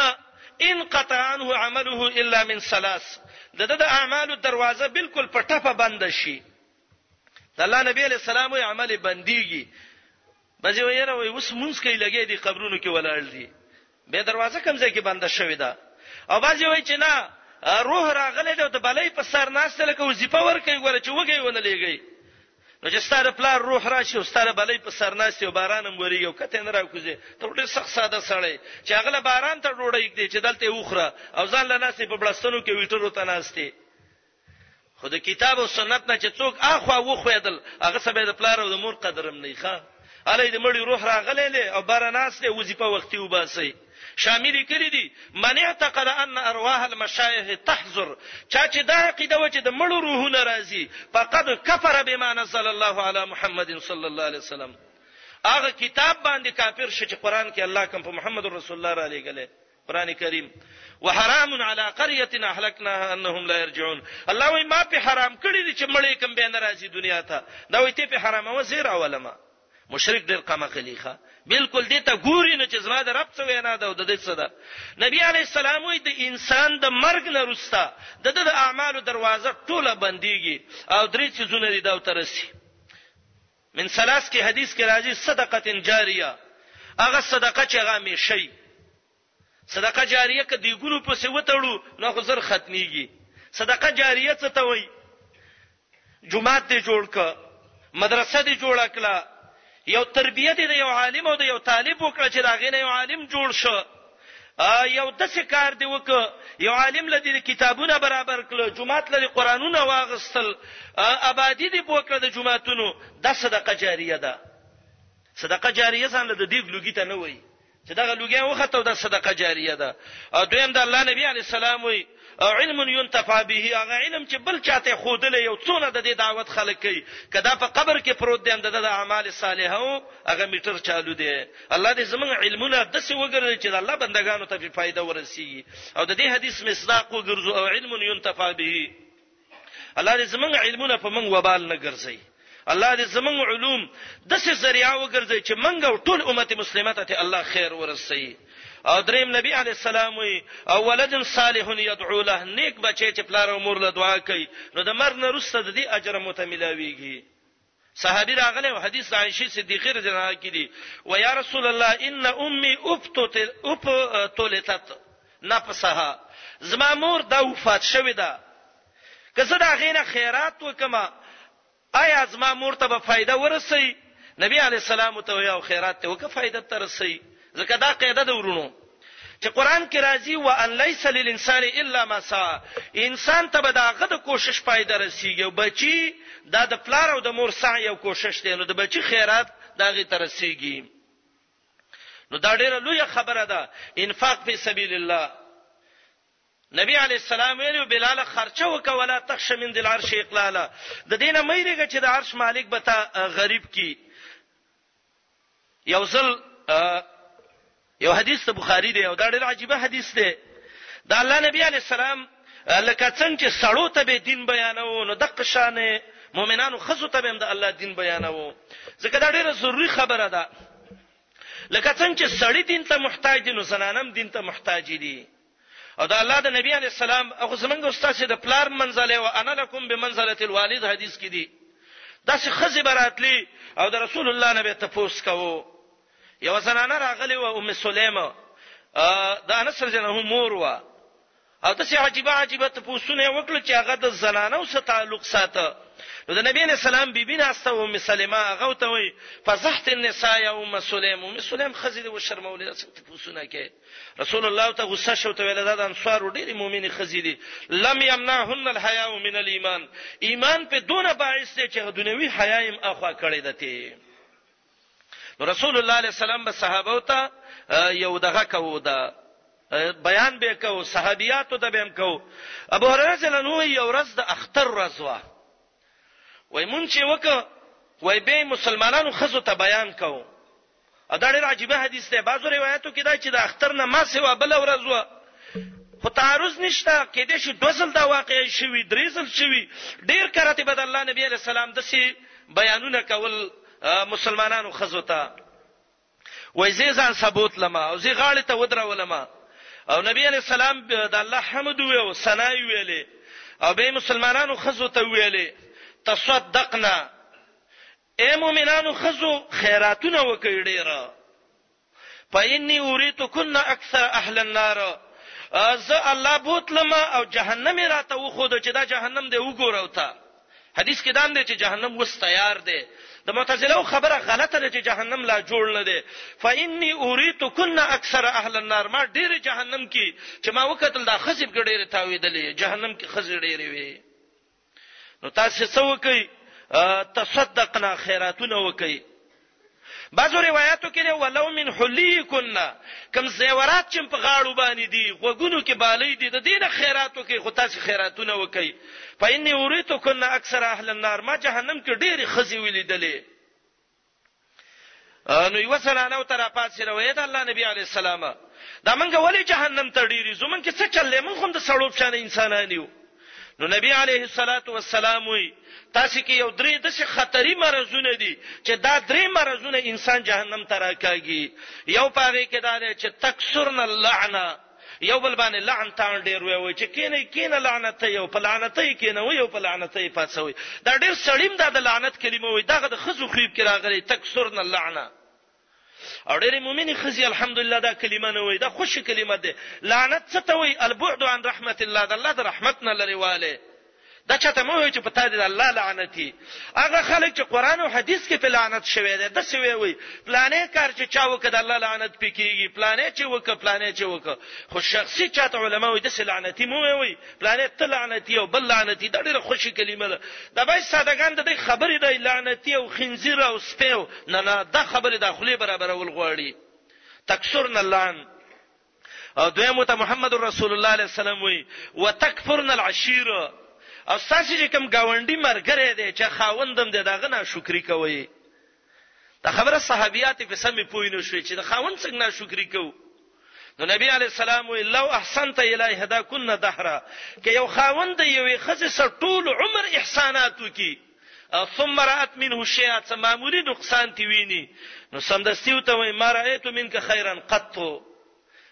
ان قطع عنه عمله الا من ثلاث د د اعمالو دروازه بالکل په ټپه بند شي د الله نبی علی السلام یې عمل بنديږي بځې ویره وي اوس مونږ کې لګې دي قبرونو کې ولاړ دي به دروازه کوم ځای کې بنده شوې ده او بځې وای چې نه روح راغله د بلې په سر ناشته لکه وظیفه ورکې ګوره چې وګي ونه لګي نو چې ستاره پلار روح راشي او ستاره بلې په سر ناشته او باران هم وریږي او کته نه راکوزي ته ډېر سخت ساده سړی چې هغه باران ته ډوړی کړي چې دلته وخره او ځان له ناشته په بلستانو کې ویټرو ته ناشته خو د کتاب او سنت نه چې څوک اخوا وخویدل هغه سبه د پلار او د مور قدرم نه ښه علي د مړي روح راغلی او باران ناشته وظیفه وختي وباسي شامی لیکلی دی من اعتقد ان ارواح المشایخ تحضر چا چې دا عقیده و چې د مړو روحونه راځي فقد کفر بما نزل الله علی محمد صلی الله علیه وسلم هغه کتاب باندې کافر شو چې قران کې الله کوم په محمد رسول الله را لېګلې قران کریم وحرام علی قريه اهلكناها انهم لا يرجعون الله وای ما په حرام کړی چې مړې کوم به ناراضي دنیا ته دا وای ته په حرامه و زیر اولما مشرک ډیر قمه خلیخه بالکل دې ته ګوري نه چې زما د رب څه وینا ده او د دې څه ده نبی علی السلام وی د انسان د مرګ نه رستا د د اعمالو دروازه ټوله بنديږي او درې چیزونه دي دا ترسي من ثلاث کې حدیث کې راځي صدقه جاریه هغه صدقه چې هغه میشي صدقه جاریه که دیګونو پسې وتړو نو خو زر ختمیږي صدقه جاریه څه ته وایي جمعات دې جوړ ک مدرسه دې جوړه کړه یو تربیه دې یو عالم او یو طالب وکړه چې دا غینه یو عالم جوړ شو یو د څه کار دی وک یو عالم لدی کتابونه برابر کړ جمعات لدی قرانونه واغستل آبادی دی پوکړه د جمعاتونو د صدقه جاریه ده صدقه جاریه ځان له دې ګلوګی ته نه وای چې دغه لوګي وخته د صدقه جاریه ده او دویم د الله نبی علی السلام وی او علم ينتفع به هغه علم چې بل چاته خودلې یو څونه د دې دعوت خلک کوي کدا په قبر کې پروت دی د د اعمال صالحه او هغه میټر چالو دی الله دې زمونږ علمونه د څه وګرځي چې الله بندگانو ته په فائدہ ورسیږي او د دې حدیث مصداق وګرځو او علم ينتفع به الله دې زمونږ علمونه په مونږ وبال نه ګرځي الله دې زمونږ علوم د څه ذریعہ وګرځي چې مونږ او ټول امت مسلمه ته الله خیر ورسي او دریم نبی علی السلام وی او ولد صالح یدعو له نیک بچی چې پلار او مور له دعا کوي نو د مرګ نه وروسته د دې اجر متملاویږي صحابي راغلی او حدیث د عائشې صدیقې رضی الله عنها کې دی و یا رسول الله ان امي ابتلتت نفسها زما مور دا وفات شوې ده که زه دا غینه خیرات وکم آیا زما مور ته به فائدہ ورسي نبی علی السلام ته یو خیرات ته وکه فائدہ ترسي ځکه دا قاعده ده ورونو چې قران کې راځي وان ليس للانسان الا ما سعى انسان ته به دا غد کوشش پایده رسیږي او بچي دا د پلار او د مور سعی او کوشش دی نو د بچي خیرات دا غي ترسيږي نو دا ډیره لوی خبره ده انفاق په سبیل الله نبی علی السلام ویلو بلال خرچه وکولا تخش من دل عرش اقلالا د دینه مې ریګه چې د عرش مالک به تا غریب کی یو ځل یو حدیث ته بخاری دی او دا ډېر عجیب حدیث دی دا الله نبی علی السلام لکه څنګه چې سړو ته به دین بیانو نو دغه شانه مؤمنانو خزو ته به د الله دین بیانو ځکه دا ډېره ضروری خبره ده لکه څنګه چې سړی دین ته محتاج دي نو زنانم دین ته محتاج دي او د الله د نبی علیه السلام او زمونږ او ستاسو د پلار منزله او انا لکم بمنزله الوالد حدیث کې دي داسې خزي براتلی او د رسول الله نبی ته پوس کوو یو زنانه راغلی و ام سلیمه د انس رضی الله مور و او داسې عجيبه عجيبه ته پوسونه وکړ چې هغه د زنانه او سره تعلق ساته نو د نبی له سلام بیبی ناسته او ام سلمہ هغه ته وی فزحت النساء یا ام سلیم ام سلیم خزیده و شرمولې ته پوسونه کې رسول الله ته غصه شو ته ویل دا د انصارو ډېری مؤمنې خزې دي لم يمنعهن الحياء من الايمان ایمان په دونه باعث دی چې دنیوي حیا هم اخوا کړی دته رسول الله عليه السلام به صحابه ته یو دغه کوو دا بیان به کو صحابياتو د بهم کو ابو هريره جنو یو ورځ د اختر ورځ وا وای مونږ چې وک وای به مسلمانانو خزو ته بیان کو او دا ډېر عجیبه حدیث دی بعضو روایتو کې دا چې د اختر نه ما سوا بل ورځ و خو تعارض نشته کې دې شي دوزل دا واقع شوی دریزل شوی ډیر کرته بد الله نبی علی السلام د سي بیانونه کول مسلمانانو خزوتا وای زی ځان ثبوت لما او زی غاړه ته ودرولما او نبی علی السلام د الله حمد او ثنا ویلې او به مسلمانانو خزوته ویلې تصدقنا ای مؤمنانو ښځو خیراتونه وکئ ډېر، فإني اوریتکن اکثر اهل النار، زه الله بوتلم او جهنم یې راته وښود چې دا جهنم دی وګوره او ته حدیث کې دام دی چې جهنم اوس تیار دی، د معتزلو خبره غلطه ده چې جهنم لا جوړ نه دی، فإني اوریتکن اکثر اهل النار، ما ډېرې جهنم کې چې ما وکتل دا ښځې پکې ډېرې تاوېدلې، جهنم کې ښځې ډېرې وې. نو تاسو څه وکي تصدقنا خیراتونه وکي بعضو روایتو کې نه ولو من حلی کنا کم زیورات چې په غاړو باندې دي غوګونو کې بالې دي د دینه خیراتو کې خو تاسو خیراتونه وکي فإني أريتكن أكثر أهل النار ما جهنم کې ډېری خزي ولیدلې نو یوه زنانه ورته راپاڅېده، ویې د الله نبي علیه السلامه! دا موږ ولې جهنم ته ډېر یو؟ زموږ کې څه چل دی؟ موږ خو هم د سړو په شان انسانان یو. نو نبي علیه الصلوة والسلام وایي، تاسې کې یو درې داسې خطري مرضونه دي چې دا درې مرضونه انسان جهنم ته راکاږي. یو په هغې کې دا دی چې تکثرن اللعنه، یو بل باندې لعن تان ډیر وی وی چې کینه کینه لعنت یو په لعنت یې کینه وی یو په لعنت یې پاتسوي دا ډیر سړیم دا د لعنت کلمه وی دغه د خزو خیب کې راغلی تکسرن اللعنه او ډېری مؤمنې خزي الحمدلله دا کلمه نه وای دا خوش کلمه ده لعنت څه ته وای البعد عن رحمت الله د الله د رحمت نه لري واله دا چاته مه وایه چې په تا دې د الله لعنت وي. هغه خلک چې قرآن او حدیث کې پرې لعنت شوی دی، داسې ویې وایي، پلانی کار چې چا وکړ، د الله لعنت پرې کېږي، پلانی چې وکړ، پلانی چې وکړ. خو شخصي چاته علما وایي، داسې لعنتي مه ویې وایي، پلانی ته لعنتي او بل لعنتي، دا ډېره خوشې کلمه ده. دا باید سادهګان د دې خبرې دی، لعنتي او خنزیر او سپی او. نه، نه، دا خبرې د خولې برابرول غواړي. تکثرن اللعن. او دویم ته محمد رسول الله علیه السلام وی وتکفرن العشیر او تاسو چې کوم گاونډي مرګره دي چې خاوندم دي داغه نه شکرې کوي دا خبره صحابيات په سمې پوي نه شوې چې د خاوند څنګه نه شکرې کوي نو نبی علی السلام وی لو احسنت الی هدا کن دهرا کې یو خاوند یوې خزه سره ټول عمر احسانات وکي او ثم رات منه شیئا څه معمولي نقصان ترې ویني نو سمدستي ورته وایي ما رایت منک خیرا قط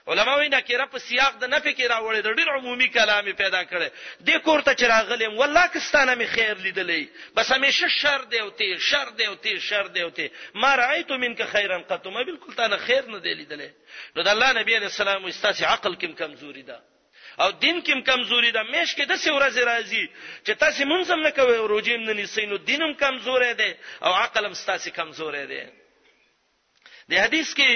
علما وایي نکره په سیاق د نفي کې راوړې د ډېر عمومي کلام پیدا کړي د کور ته چې راغلم والله کستانه می خیر لیدلې بس همیشه شر دی او تی شر دی او تی شر دی او تی ما رايت منک خیرا قط ما بالکل تا نه خیر نه دی لیدلې نو د الله نبی عليه السلام استاسي عقل کم کمزوري ده او دين کې هم کمزوري ده مېشت کې داسې ورځې راځي چې تاسې مونځ هم نه کوئ او روژې هم نه نیسئ نو دین هم کمزوری دی او عقل هم ستاسې کمزوری دی د حدیث کې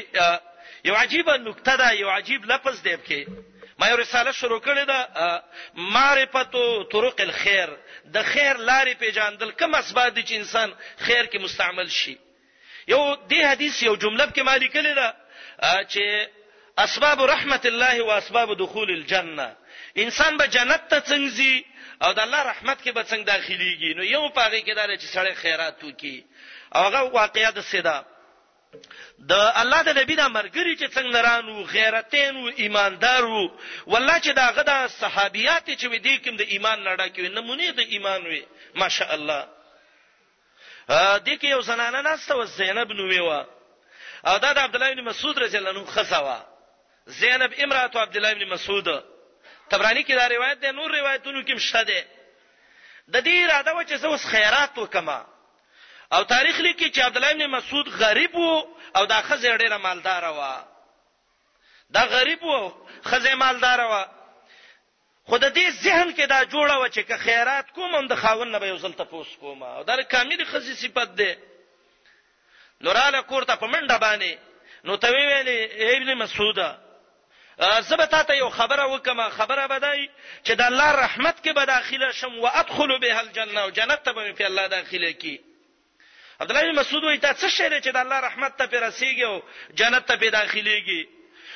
یو عجیبه نکته ده یو عجیب لفظ دی کې ما یو رساله شروع کړې ده معرفت طرق الخير د خیر لارې پیژاندل کوم اسباب دي چې انسان خیر کې مستعمل شي یو دې حدیث یو جمله کې مالي کړي ده چې اسباب رحمت الله او اسباب دخول الجنه انسان به جنت ته څنګه او د الله رحمت کې به څنګه داخليږي نو یو پاره کې دار چې سړی خیرات وکي او هغه واقعیا د سیدا د الله د نبی دا مرګري چې څنګه نرانو غیرتین او ایماندارو والله چې دا غدا صحابيات چې ودي کوم د ایمان لړا کې نمونه د ایمان وي ماشاء الله دې کې یو زنانه ناسته و زینب نومې و او دا د عبد الله بن مسعود رضی الله عنه خزه و زینب امراه عبد الله بن مسعود تبرانی کې دا روایت ده نور روایتونو کې مشته ده د دې اراده و چې زه اوس خیرات وکما او تاریخ لیکي چې عبد الله بن مسعود غریب وو او دا خزه ډیره مالدار و دا غریب وو خزه مالدار و خو د دې ذهن کې دا جوړه وه چې که خیرات کوم هم د خاوند نه به یو ځل تپوس کوم او دا د کاملې ښځې صفت دی نو راله کور ته په منډه باندې نو ته ویلې ابن مسعود زه به تاسو یو خبره وکم خبره بدای چې د الله رحمت کې به داخله شم وادخل به الجنه او جنت ته به په الله داخله کی عبدالله بن مسعود وایي، دا څه شی دی چې د الله رحمت ته پرې رسېږي او جنت ته پرې داخلېږي؟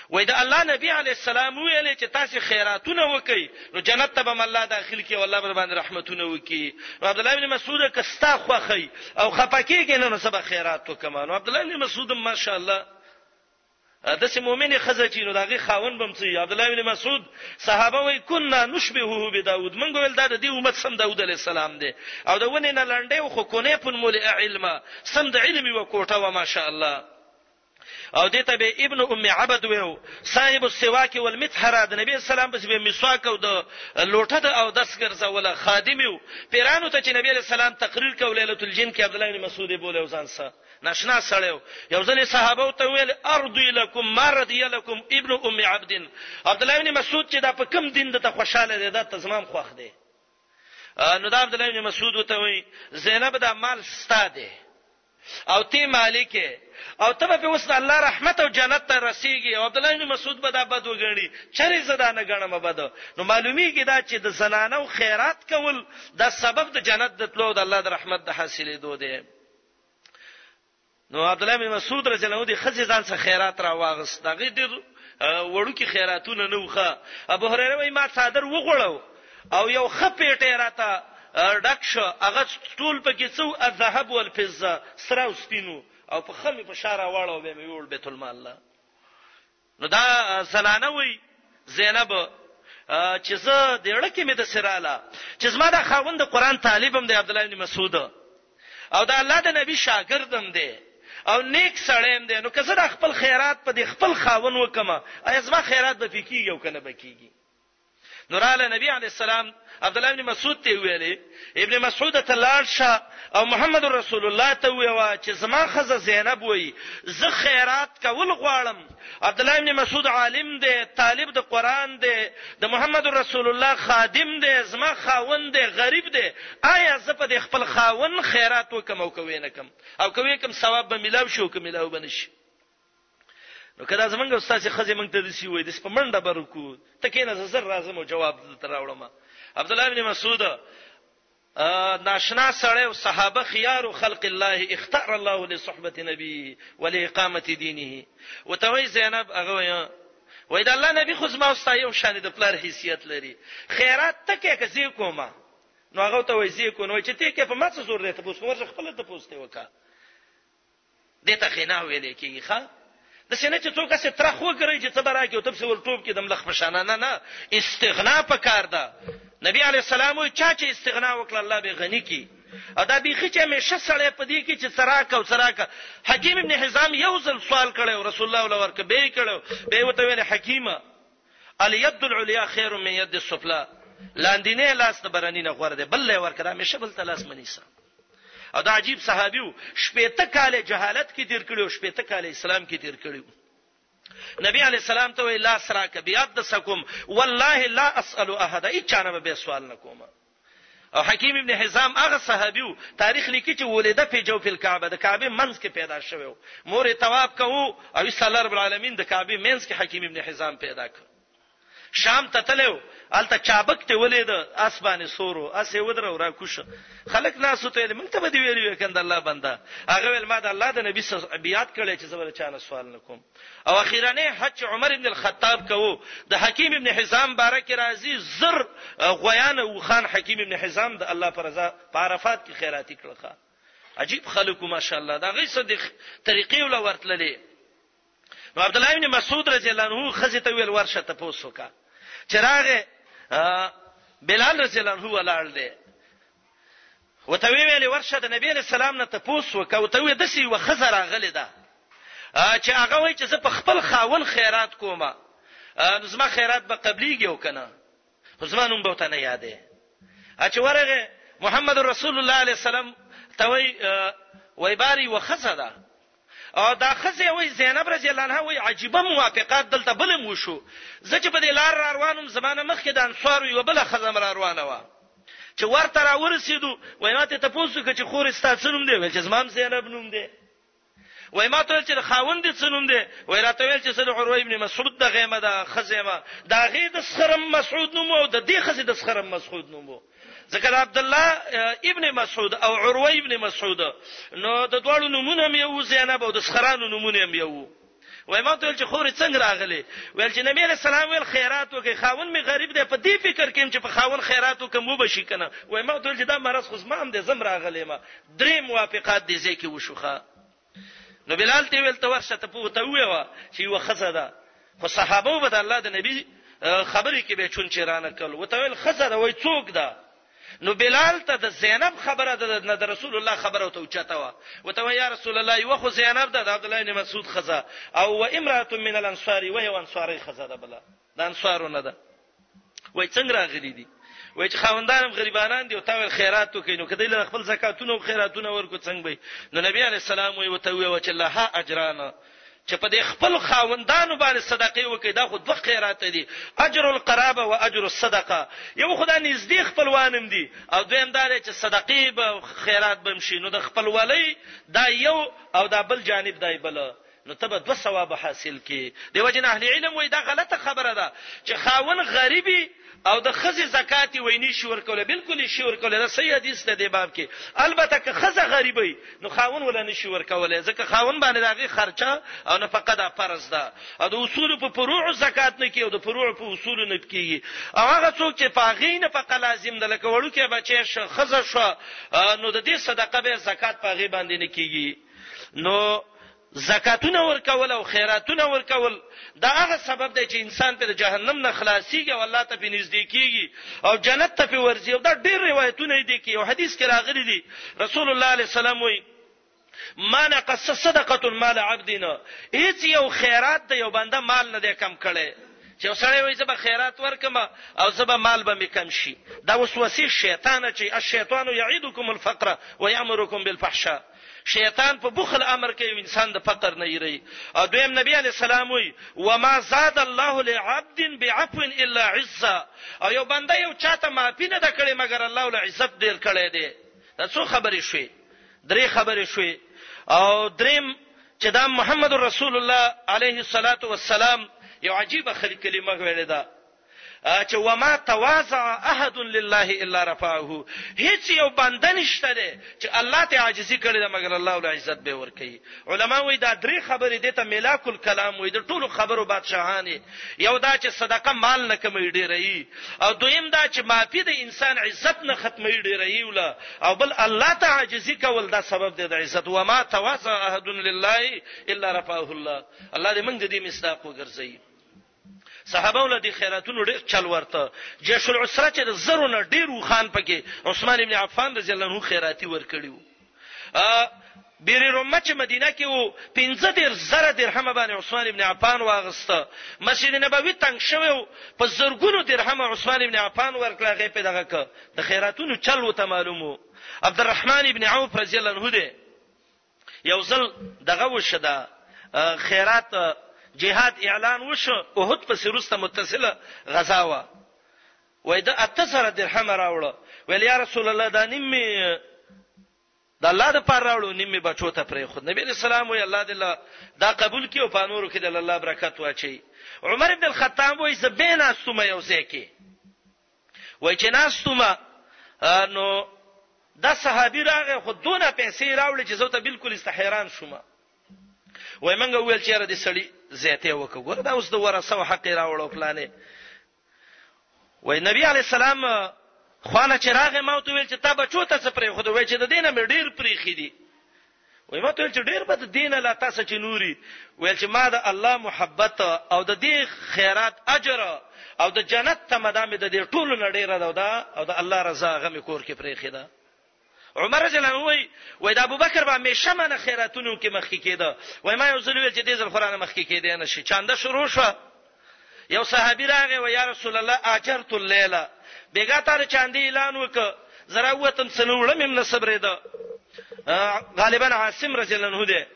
وایي، د الله نبي علیه السلام وویل چې تاسې خیراتونه وکړئ، نو جنت ته به مو الله داخل کړي او الله به درباندې رحمتونه وکړي. نو عبدالله بن مسعوده! که ستا خوښه وي او خپه کېږې نه، نو زه به خیرات وکړم. نو عبدالله بن مسعود هم ماشاءالله داسې مؤمنې ښځه چې نو د هغې خاوند به هم څه وي؟ عبدالله بن مسعود، صحابه وایي، کنا نشبهه بداود، موږ به ویل دا د دې امت سم داود علیه السلام دی. او د ونې نه لنډه وه، خو کنیف ملئ علما، سم د علم یوه کوټه وه ماشاءالله. او دې ته به ابن ام عبد ویو، صاحب السواک والمطهره، د نبي علیه السلام پسې به مسواک او د لوټه د اودس ګرځوله، خادم یو. پیرانو ته چې نبي علیه السلام تقریر کاوه لیلة الجن کې عبدالله بن مسعود یې بوله او ځان سره. ناشنا سړیو یو ځل صحابه ته ویل ارضی لکم ما رضی لکم ابن ام عبد عبد الله بن مسعود چې دا په کم دین د ته خوشاله دی دا تزمام خوخ دی نو دا عبد الله بن مسعود ته وی زینب دا مال ستاده او تی مالک او ته په وسه الله رحمت او جنت ته رسیږي او عبد الله بن مسعود به دا بد وګڼي چرې زدا نه غنم بد نو معلومیږي دا چې د زنانه او خیرات کول دا سبب د جنت د تلو د الله د رحمت د حاصلې دوه دی نو عبد الله بن مسعود رضی الله عنه د خزې ځان څخه خیرات را واغس دغه ډیر وړو کې خیراتونه نه وخه ابو هريره وای ما صادر وغړو او یو خپېټه راته ډک شو هغه ټول پکې څو الذهب والفضه سره او سپینو او په خمه په شاره واړو به مې وړ بیت المال لا نو دا زنانه وي زینب چې زه د اړه کې مې د سراله چې زما د خاوند د قران طالبم دی عبد الله بن مسعود او دا الله د نبی شاګردم دی او نیک سړیم دی نو که زه د خپل خیرات په د خپل خاون وکم ایا زما خیرات به فکیږي او کنه بکیږي نو راله نبی علی السلام عبد الله بن مسعود ته ویلې ابن مسعود ته لاړ شه او محمد رسول الله ته ویوا چې زما خزه زینب وای زه خیرات کول غواړم عبد الله بن مسعود عالم دی طالب د قران دی د محمد رسول الله خادم دی زما خاوند دی غریب دی آیا زه په خپل خاوند خیرات وکم او کوي نه کم او کوي کم ثواب به ملاو شو کوم ملاو بنشي نو کله زمونږ استاد چې خزه مونږ ته د سی وای د سپمنډه برکو ته کینه زر راځم او جواب درته راوړم عبد الله ابن مسعود ناشنا سره او صحابه خيار خلق الله اختار الله لصحبه نبي ولاقامه دينه وتوي زينب هغه وای دا الله نبی خو زما واستای یو شان د پلار حیثیت لري خیرات تکه کزي کومه نو هغه ته وای زی کو نو چې ته کې په ماڅ زور دی ته پوس ورځ خپل ته پوسته وکا دته خنا ویلې کیږي ښا د سینې چې څوک څه تر خو کوي چې څه برا کې او تب څه ور ټوب کې دم لخ پښانه نه نه استغنا پکار ده نبی علی السلام وی چا چې استغنا وکړه الله به غنی کی او دا بیخی چې همیشه سړی په دې کې چې سراک او سراک حکیم ابن حزام یو ځل سوال کړو رسول الله ولور کې به کړو به وته ویل حکیمه الید العلیا خیر من ید السفلی لاندینه لاس د برنی نه غوړه ده بل لې ورکړه همیشه بل تلاس منیسه او دا عجیب صحابي وو شپېته کال جهالت کې تیر کړو شپېته کال اسلام کې تیر کړو نبی علی السلام ته ویلا سراک بیاد سکم والله لا اسال احد ای چانه به سوال نکوم او حکیم ابن حزام هغه صحابي وو تاریخ لیکي چې ولده فی جوف الکعبه د کعبې منځ کې پیدا شوی وو مور یې طواف کوو او ایسا الله رب العالمین د کعبې منځ کې حکیم ابن حزام پیدا کړ شام ته تلو الته چابک ته ولید اسبانه سورو اسه ودره ورا کوش خلک ناس ته موږ ته به دی ویلو کند الله بندا هغه ول ما د الله د نبی صلی الله علیه وسلم بیات کړي چې زبر چانه سوال نکوم او اخیرنه حج عمر ابن الخطاب کوو د حکیم ابن حزام باره کې راځي زر غویان او خان حکیم ابن حزام د الله پر رضا په عرفات کې خیراتي کړخه عجیب خلکو ماشاءالله دا غي صدیق طریقې ول ورتللې نو عبد الله ابن مسعود رضی الله عنه خزه ته ویل ورشه ته پوسوکا چراغه بلال رضی الله عنه ولاړ دی ورته ویې ویل، ورشه د نبي علیه السلام نه تپوس وکړه، ورته ووایه داسې یوه ښځه راغلې ده چې هغه وایي چې زه په خپل خاوند خیرات کوم، نو زما خیرات به قبلېږي او که نه؟ خو زما نوم به ورته نه یادوي. چې ورغی محمد رسول الله علیه السلام ته وایي، وایي باره یوه ښځه ده، او دا ښځه وایي، زینب رضی الله عنها وایي، عجیبه موافقات دلته بل هم وشو، زه چې په دې لاره راروان وم، زما نه مخکې د انصارو یوه بله ښځه هم راروانه وه، چې ورته راورسېدو، وایي ما ترې تپوس وکړ چې خورې ستا څه نوم دی؟ ویل چې زما هم زینب نوم دی. وایي ما ته ویل چې د خاوند دې څه نوم دی؟ وایي راته ویل چې زه د عروه ابن مسعود د غیمه ده، ښځه یم، د هغې د سخرم مسعود نوم و او د دې ښځې د سخرم مسعود نوم و. ځکه د عبد الله ابن مسعود او عروه ابن مسعود نو د دوړو نمونه مې یو زینب او د سخرانو نمونه مې یو وای ما ته چې خورې څنګه راغلې ویل چې نبی له سلام ویل خیرات وکي خاون می غریب دی په دې فکر کېم چې په خاون خیرات وکم و بشي کنه وای ما ته چې دا مرز خو زما هم دې زم راغلې ما درې موافقات دې ځکه وشوخه نو بلال ته ویل ته ورشه ته په ته ویوا چې یو خزه ده خو صحابه به د الله د نبی خبرې کې به چون چرانه کول وته ویل خزه ده وای څوک ده نو بلال ته د زینب خبره د رسول الله خبره ته اوچته وا وته وای یا رسول الله یو خو زینب ده د عبد الله بن مسعود خزه او و امراه من الانصار و یو انصاری خزه ده بلا د انصارو نه ده وای څنګه راغلي دي وای چې خاوندانم غریبانان دي او تا ول خیرات وکینو کدی له خپل زکاتونه او خیراتونه ورکو څنګه به نو نبی علی السلام وی وته وی چې لها اجران چې په دې خپل خاوندانو باندې صدقه وکړي دا خو دوه خیرات دي اجر القرابه او اجر الصدقه یو خدای نږدې خپلوانم دي او دویم دا چې صدقې به خیرات بم شي نو د خپلوالۍ دا یو او دا بل جانب دی بل نو ته به دوه ثواب حاصل کی دی وجه نه اهل علم وای دا غلطه خبره ده چې خاون غریبي او د خزي زکات ویني شور کوله بالکل شور کوله دا صحیح حدیث ده دی باب کې البته که خزه غریبي نو خاون ولا نشي ور کوله ځکه خاون باندې داغي خرچه او نفقه ده فرض ده او د اصول په فروع زکات نه کیو د فروع په اصول نه کیږي او هغه څوک چې پاغي نه په لازم ده لکه وړو کې بچي خزه شو نو د دې صدقه به زکات پاغي باندې نه کیږي نو زکاتونه ورکول او خیراتونه ورکول دا هغه سبب دی چې انسان په جهنم نه خلاصيږي او الله ته په نږدې کیږي او جنت ته په ورځي او دا ډېر روایتونه دي کې یو حدیث کې راغلي دي رسول الله عليه السلام وایي ما نقص صدقه المال عبدنا هیڅ یو خیرات د یو بنده مال نه دی کم کړي چې سړی وایي زه به خیرات ورکم او زه به مال به مې کم شي دا وسوسه شیطان چې الشیطان یعیدکم الفقر ویامرکم بالفحشاء شیطان په بخل امر کوي انسان د فقر نه یری او دویم نبی علی السلام وی و ما زاد الله لعبد بعفو الا عزا او یو بنده یو چاته معافی نه دکړي مګر الله ول عزت ډیر کړي دی دا څو خبرې شوې درې خبرې شوې او دریم چې دا محمد رسول الله علیه الصلاۃ والسلام یو عجیب خلی کلمه ویلې ده چې وما تواضع احد لله الا رفعه هیڅ یو بنده نشته دی چې الله ته عاجزي کړې ده مګر الله ول عزت به ور کوي علما وایي دا درې خبرې دي ته ملاک الکلام وایي د ټولو خبرو بادشاهانه یو دا چې صدقه مال نه کمې ډیرې او دویم دا چې معافي د انسان عزت نه ختمې ډیرې ولا او بل الله ته عاجزي کول دا سبب دی د عزت وما تواضع احد لله الا رفعه الله الله دې موږ دې مصداق وګرځي صحابو له دې خیراتونو ډېر چل ورته جیش العسره چې د زرو نه ډېر وخان پکې عثمان ابن عفان رضی الله عنه خیراتی ورکړي وو بیر رومه چې مدینه کې وو 15 دیر زره درهم باندې عثمان ابن عفان واغسته مسجد نبوي تنگ شوی په زرګونو درهم عثمان ابن عفان ورکړه غي په دغه ک د خیراتونو چل وته معلومو عبدالرحمن ابن عوف رضی الله عنه دی یو ځل دغه وشو د خیرات جهاد اعلان وشو احد پسې وروسته متصله غزا وه وای د اته زره درهم راوړو ویل یا رسول الله دا نیم می د الله د پر راوړو نیم می بچو ته پرې خود نبی رسول الله وی الله دې دا قبول کیو په نورو کې د الله برکت واچي عمر ابن الخطاب وای زبینا سومه یو ځکه وایي چې ناست وم نو دا صحابي راغی خو دونه پیسې راوړې چې زه ته بالکل استحیران شوم وای منګه ویل چې را دي سړی زیاته وکړه ګور دا اوس د ورثه حق راوړو پلانې وای نبی علی السلام خوانه چې راغې ما ته ویل چې تا بچو ته څه پرې خو دوی چې د دینه مې ډیر پرې خېدي وای ما ته چې ډیر بد دین الله تاسو چې نوري ویل چې ما د الله محبت او د دې خیرات اجر او د جنت ته مدامه د دې ټولو نه ډیره ده او د الله رضا غمه کور کې پرې خېده عمر رضی الله عنه وای وای د ابوبکر به همیشه من خیراتونو کې مخکې کېده وای ما یو ځل ویل چې دې ځل قران مخکې کېده نه شي چاندا شروع شو یو صحابي راغی و یا رسول الله اجرت الليل بیګا تر چاندې اعلان وک زرا وتم سنوړم هم نه صبرې ده غالبا عاصم رضی الله عنه ده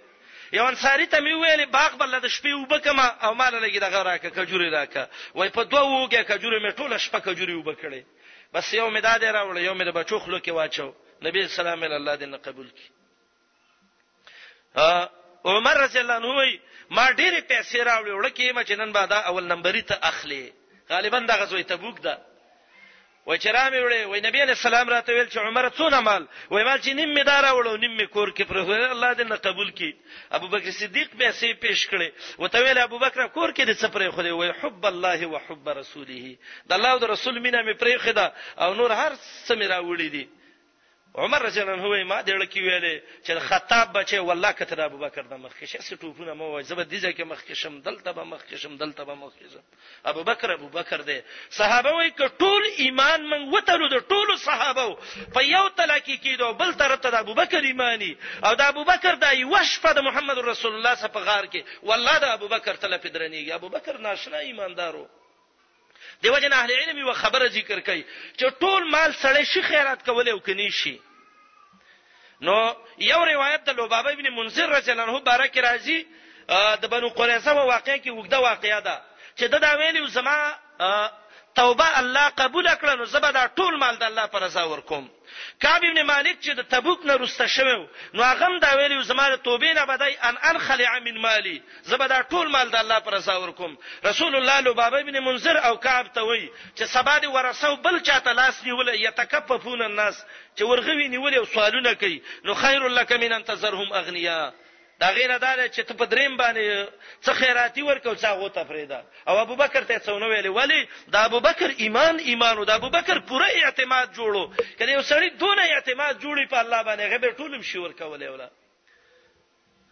یو انصاری ته می ویلې باغ بل د شپې وبکما او مال لګي دغه راکه کجوري راکه وای په دوه وګه کجوري می ټوله شپه کجوري وبکړې بس یو می دادې راوړ یو می د بچو خلو کې واچو نبی سلام الله دې نه قبول کړي عمر رضی الله عنه وی ما ډېرې پیسې راوړې وړکې ما چې نن به دا اول نمبرې ته اخلي غالبا دا غزوه تبوک ده و چې را مې وړې وای نبی علی السلام راته ویل چې عمر څونه مال وای مال چې نیم می دار وړو نیم می کور کې پر الله دې نه قبول کړي ابو بکر صدیق به سي پیش کړي و ته ویل ابو بکر کور کې دې سپرې خو دې وای حب الله او حب رسوله د الله او رسول مینا مې پرې خدا او نور هر څه مې راوړې دي عمر رضی الله عنه وایي ما د لړکی ویلې چې خطاب بچي والله کته د ابوبکر د مخ کې شې څه ټوپونه مو وای زبر دي ځکه مخ کې شم دلته به مخ کې شم دلته به مخ کې شم ابوبکر ابوبکر دی صحابه وایي ک ټول ایمان من وتلو د ټول صحابه په یو تلکی کېدو بل تر ته د ابوبکر ایمانی او د ابوبکر د یو شپه د محمد رسول الله صلی الله علیه وسلم په غار کې والله د ابوبکر تل پدرنیږي ابوبکر ناشنا ایماندارو دې وجې نه اهل علم یوه خبره ذکر کوي چې ټول مال سړی شي خیرات کولی او که نه شي نو یو روایت د لوبابه ابن منذر رضی الله عنه باره کې راځي د بنو قریظه په واقعې کې وګدا واقعیا ده چې دا, دا ویلی زما توبه الله قبول کړه نو زبر دا ټول مال د الله پر رضا ورکوم کعب ابن مالک چې د تبوک نه روسته شوی و، نو هغه هم دا ویلي و، زما د توبې نه به دی ان انخلع من مالي، زه به دا ټول مال د الله په رضا ورکوم. رسول الله لبابه ابن منذر او کعب ته وایي چې سبا دې ورثه او بل چا ته لاس نیولی، یتکففون الناس، چې ورغوي نیولي او سوالونه کوي، نو خیر لک من ان تذرهم اغنیا. د هغې نه دا ده چې ته په درېیم باندې څه خیراتي ورکه او څه هغو ته پرېږده. او ابوبکر ته یې څه ونه ویل. ولې؟ د ابوبکر ایمان ایمان و، د ابوبکر پوره اعتماد جوړ و. که د یو سړي دونه اعتماد جوړ وي په الله باندې، هغه به یې ټول هم شي ورکولی. او له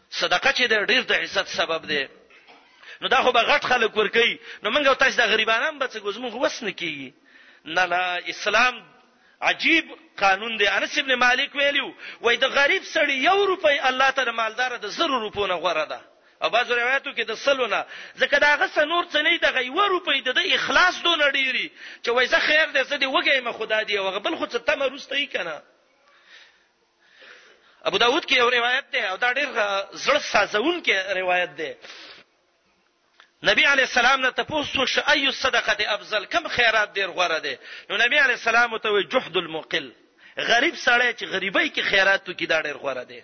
صدقه چې دی ډېر د عزت سبب دی. نو دا خو به غټ خلک ورکوي، نو موږ او تاسې دا غریبان هم به څه کوو؟ زموږ خو وس نه کېږي. نه، نه، اسلام عجیب قانون دی انس ابن مالک ویلو وای د غریب سړی یو روپۍ الله ته د مالدار د زر روپو نه غوړه ده او باز روایتو کې د سلونه ځکه دا غس نور څه نه دی غي و روپۍ د اخلاص دون ډیری چې وای زه خیر دې زه دې وګی م خدا دې او غبل خو څه تم روستې کنه ابو داود کې یو روایت ده او دا ډیر زړه سازون کې روایت ده نبی علیه السلام نه تپوس وشو ای الصدقه افضل کم خیرات ډیر غوره دی نو نبی علیه السلام ته وی جحد المقل غریب سړی چې غریبۍ کې خیرات وکړي دا ډیر غوره دی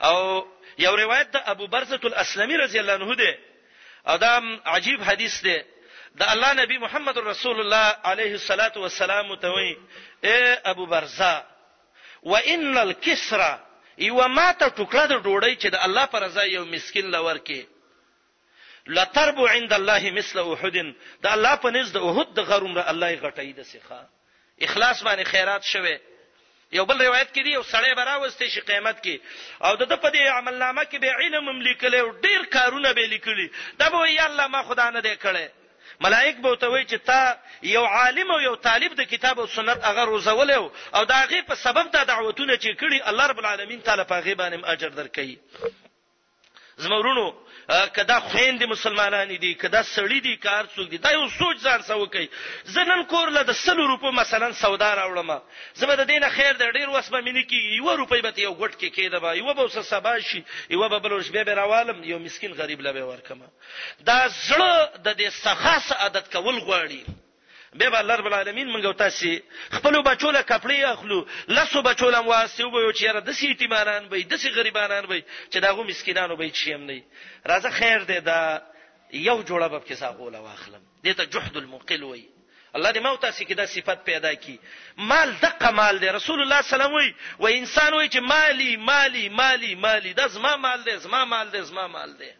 او یو روایت د ابو برزه الاسلمي رضی الله عنه دی او دا عجیب حدیث دی د الله نبی محمد رسول الله علیه الصلاۃ والسلام ته وی اے ابو برزه و ان الکسرا، یوه ماته ټوکړه د ډوډۍ چې د الله په رضا یو مسکین له ورکې، لتربو عند الله مثل احد، د الله په نزد د احد د غر عمره الله یې غټوي داسې ښه اخلاص باندې خیرات شوی. یو بل روایت کې دي یو سړی به راوستی شي قیامت کې او د ده په دې عملنامه کې به یې علم هم لیکلی او ډېر کارونه به یې لیکلي، دا به وایي یا الله ما خو دا نه دی کړی. ملائک به ورته وایي چې تا یو عالم او یو طالب د کتاب او سنت هغه روزولی وو او د هغې په سبب دا دعوتونه چې کړي الله رب العالمین تعالی په هغې باندې هم اجر درکوي. زما ورونو که دا خویندې مسلمانانې دي که دا سړي دي که هر څوک دي دا یو سوچ ځان سره وکړي زه نن کور له د سلو روپو مثلا سودا راوړم زه به د دې نه خیر دی ډېر وس به مې نه کېږي یوه روپۍ به یو ګوټ کې کېده به یوه به اوس سبا شي یوه به بل ورځ بیا به راوالم یو مسکین غریب له به یې ورکړم دا زړه د دې سخا سه عادت کول غواړي به به الله رب العالمین موږ او تاسو خپل بچو له کپړې اخلو لاسو بچو لم واسي وو چې یاره د سي یتیمانان به د سي غریبانان به چې داغو مسکینانو به شي هم نه راځه خیر دې دا یو جوړه به کې ساغوله واخلم دې ته جهد المقل وي الله دې ما او تاسو کې دا صفت پیدا کړي مال دقه مال دی رسول الله صلی الله علیه وسلم وی انسان وی چې مالی مالی مالی مالی دا زما مال دی زما مال دی زما مال دی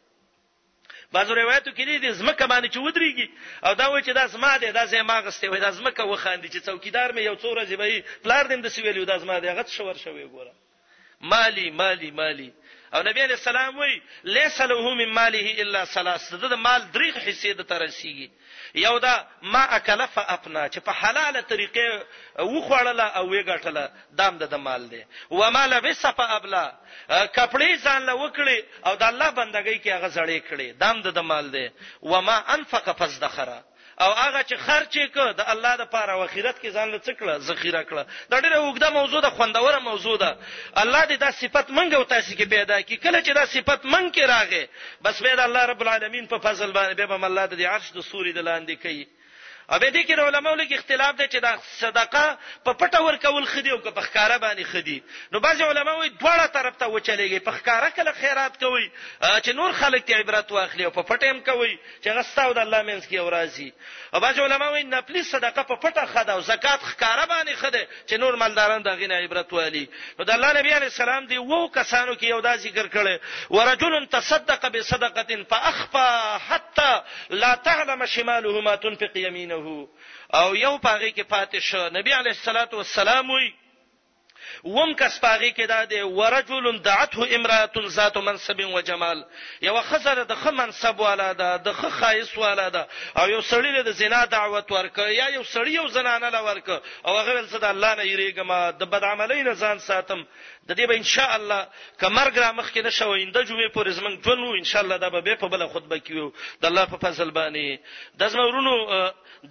بعضو روایتو کې دي د زمکه باندې چې ودرېږي او دا وایي چې دا زما دی دا زه ما غسته وي دا زمکه وخاندي چې څوکیدار مې یو څو ورځې به پلار دیم د سویلو دا زما دی غت شور شوی ګوره مالی مالی مالی او نبی علیہ السلام وی لیس له من ماله الا ثلاث د مال درې حصے د ترسیږي یو دا ما اکل فاپنا چې په حلاله طریقې وخوړله او وی ګټله دام د مال دی و ما لبس فابلا کپړې ځان له وکړي او د الله بندګۍ کې هغه زړې کړي دام د مال دی و ما انفق فزدخره او هغه چې خرچ یې ک د الله د پاره او اخرت کې ځان له څکړه ذخیره کړه دا ډیره وګړه موضوع ده خوندوره موضوع ده الله دې دا صفت منګه او تاسو کې پیدا کړي کله چې دا صفت منګه کې راغې بس بیا د الله رب العالمین په فضل باندې بیا به هم الله د دې عرش د سوري د لاندې کوي. او بیا دې کې د علماو لږ اختلاف دی چې دا صدقه په پټه ورکول ښه دي او که په ښکاره باندې ښه دي. نو بعضې علما وایي دواړه طرف ته وچلېږئ، په ښکاره کله خیرات کوئ چې نور خلک ترې عبرت واخلي او په پټه یې هم کوئ چې هغه ستا او د الله منځ کې یو راځي. او بعضې علما وایي نفلي صدقه په پټه ښه ده او زکات ښکاره باندې ښه دی. چې نور مالداران د هغې نه عبرت والی نو د الله نبی علیه السلام دی وو کسانو کې یو دا ذکر کړي ورجل تصدق بصدقه فاخفى حتى لا تعلم شماله ما تنفق يمينه او یو پاغه کې پاتې شو نبی علیه الصلاۃ والسلام وی وم کس پاغه کې دا دی ورجل دعته امراه ذات منصب وجمال یوه ښځه ده، د ښه منصب والا ده، د ښه ښایست والا ده او یو سړي له د زنا دعوت ورکړ یا یو سړي یو زنانه له ورکړ او هغه ویل زه د الله نه یریږم، د بدعملۍ نه ځان ساتم. د دې به ان شاء الله که مرګ را مخکې نه شو آینده جمعې پورې زموږ ژوند وو ان شاء الله دا به بیا په بله خطبه کې وو د الله په فضل باندې. دا زما ورونو!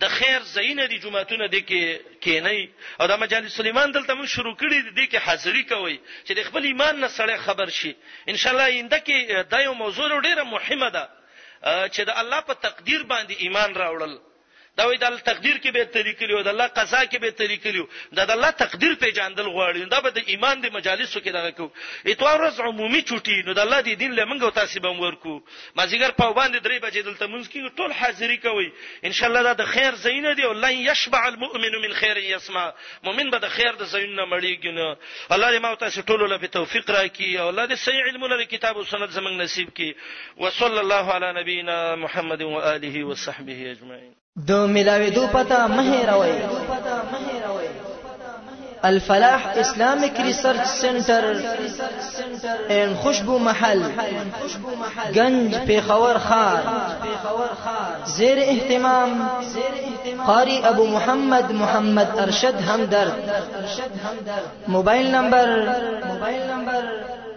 د خیر زینه دي جمعهتونه دي کې کینی او د مجالس سلیمان دلته موږ شروع کړی دي کې حاضری کوي چې د خپل ایمان نه سړی خبر شي ان شاء الله اینده کې دا یو موضوع ډیره مهمه ده چې د الله په تقدیر باندې ایمان راوړل دا وی د الله تقدیر کې به تریکلیو د الله قضا کې به تریکلیو د الله تقدیر په جاندل غواړي دا به د ایمان د مجالسو کې دغه کو اتوار ورځ عمومي چټي نو د الله دی دین لمنګو تاسو به ورکو مازیګر په باندې درې بجې دلته مونږ کیږي ټول حاضری کوي ان شاء الله دا د خیر زینه دی او لن یشبع المؤمن من خیر یسمع مؤمن به د خیر د زینه مړیږي نه الله دې ما تاسو ټول له توفیق راکړي او الله دې صحیح علم لري کتاب او سنت زمنګ نصیب کړي وصلی الله علی نبینا محمد و آله و صحبه اجمعین د ملاویدو پته مه هېروئ الفلاح اسلامیک ریسرچ سنټر ان خوشبو محل گنج پیښور خار زیر اهتمام قاری ابو محمد محمد ارشد همدرد موبایل نمبر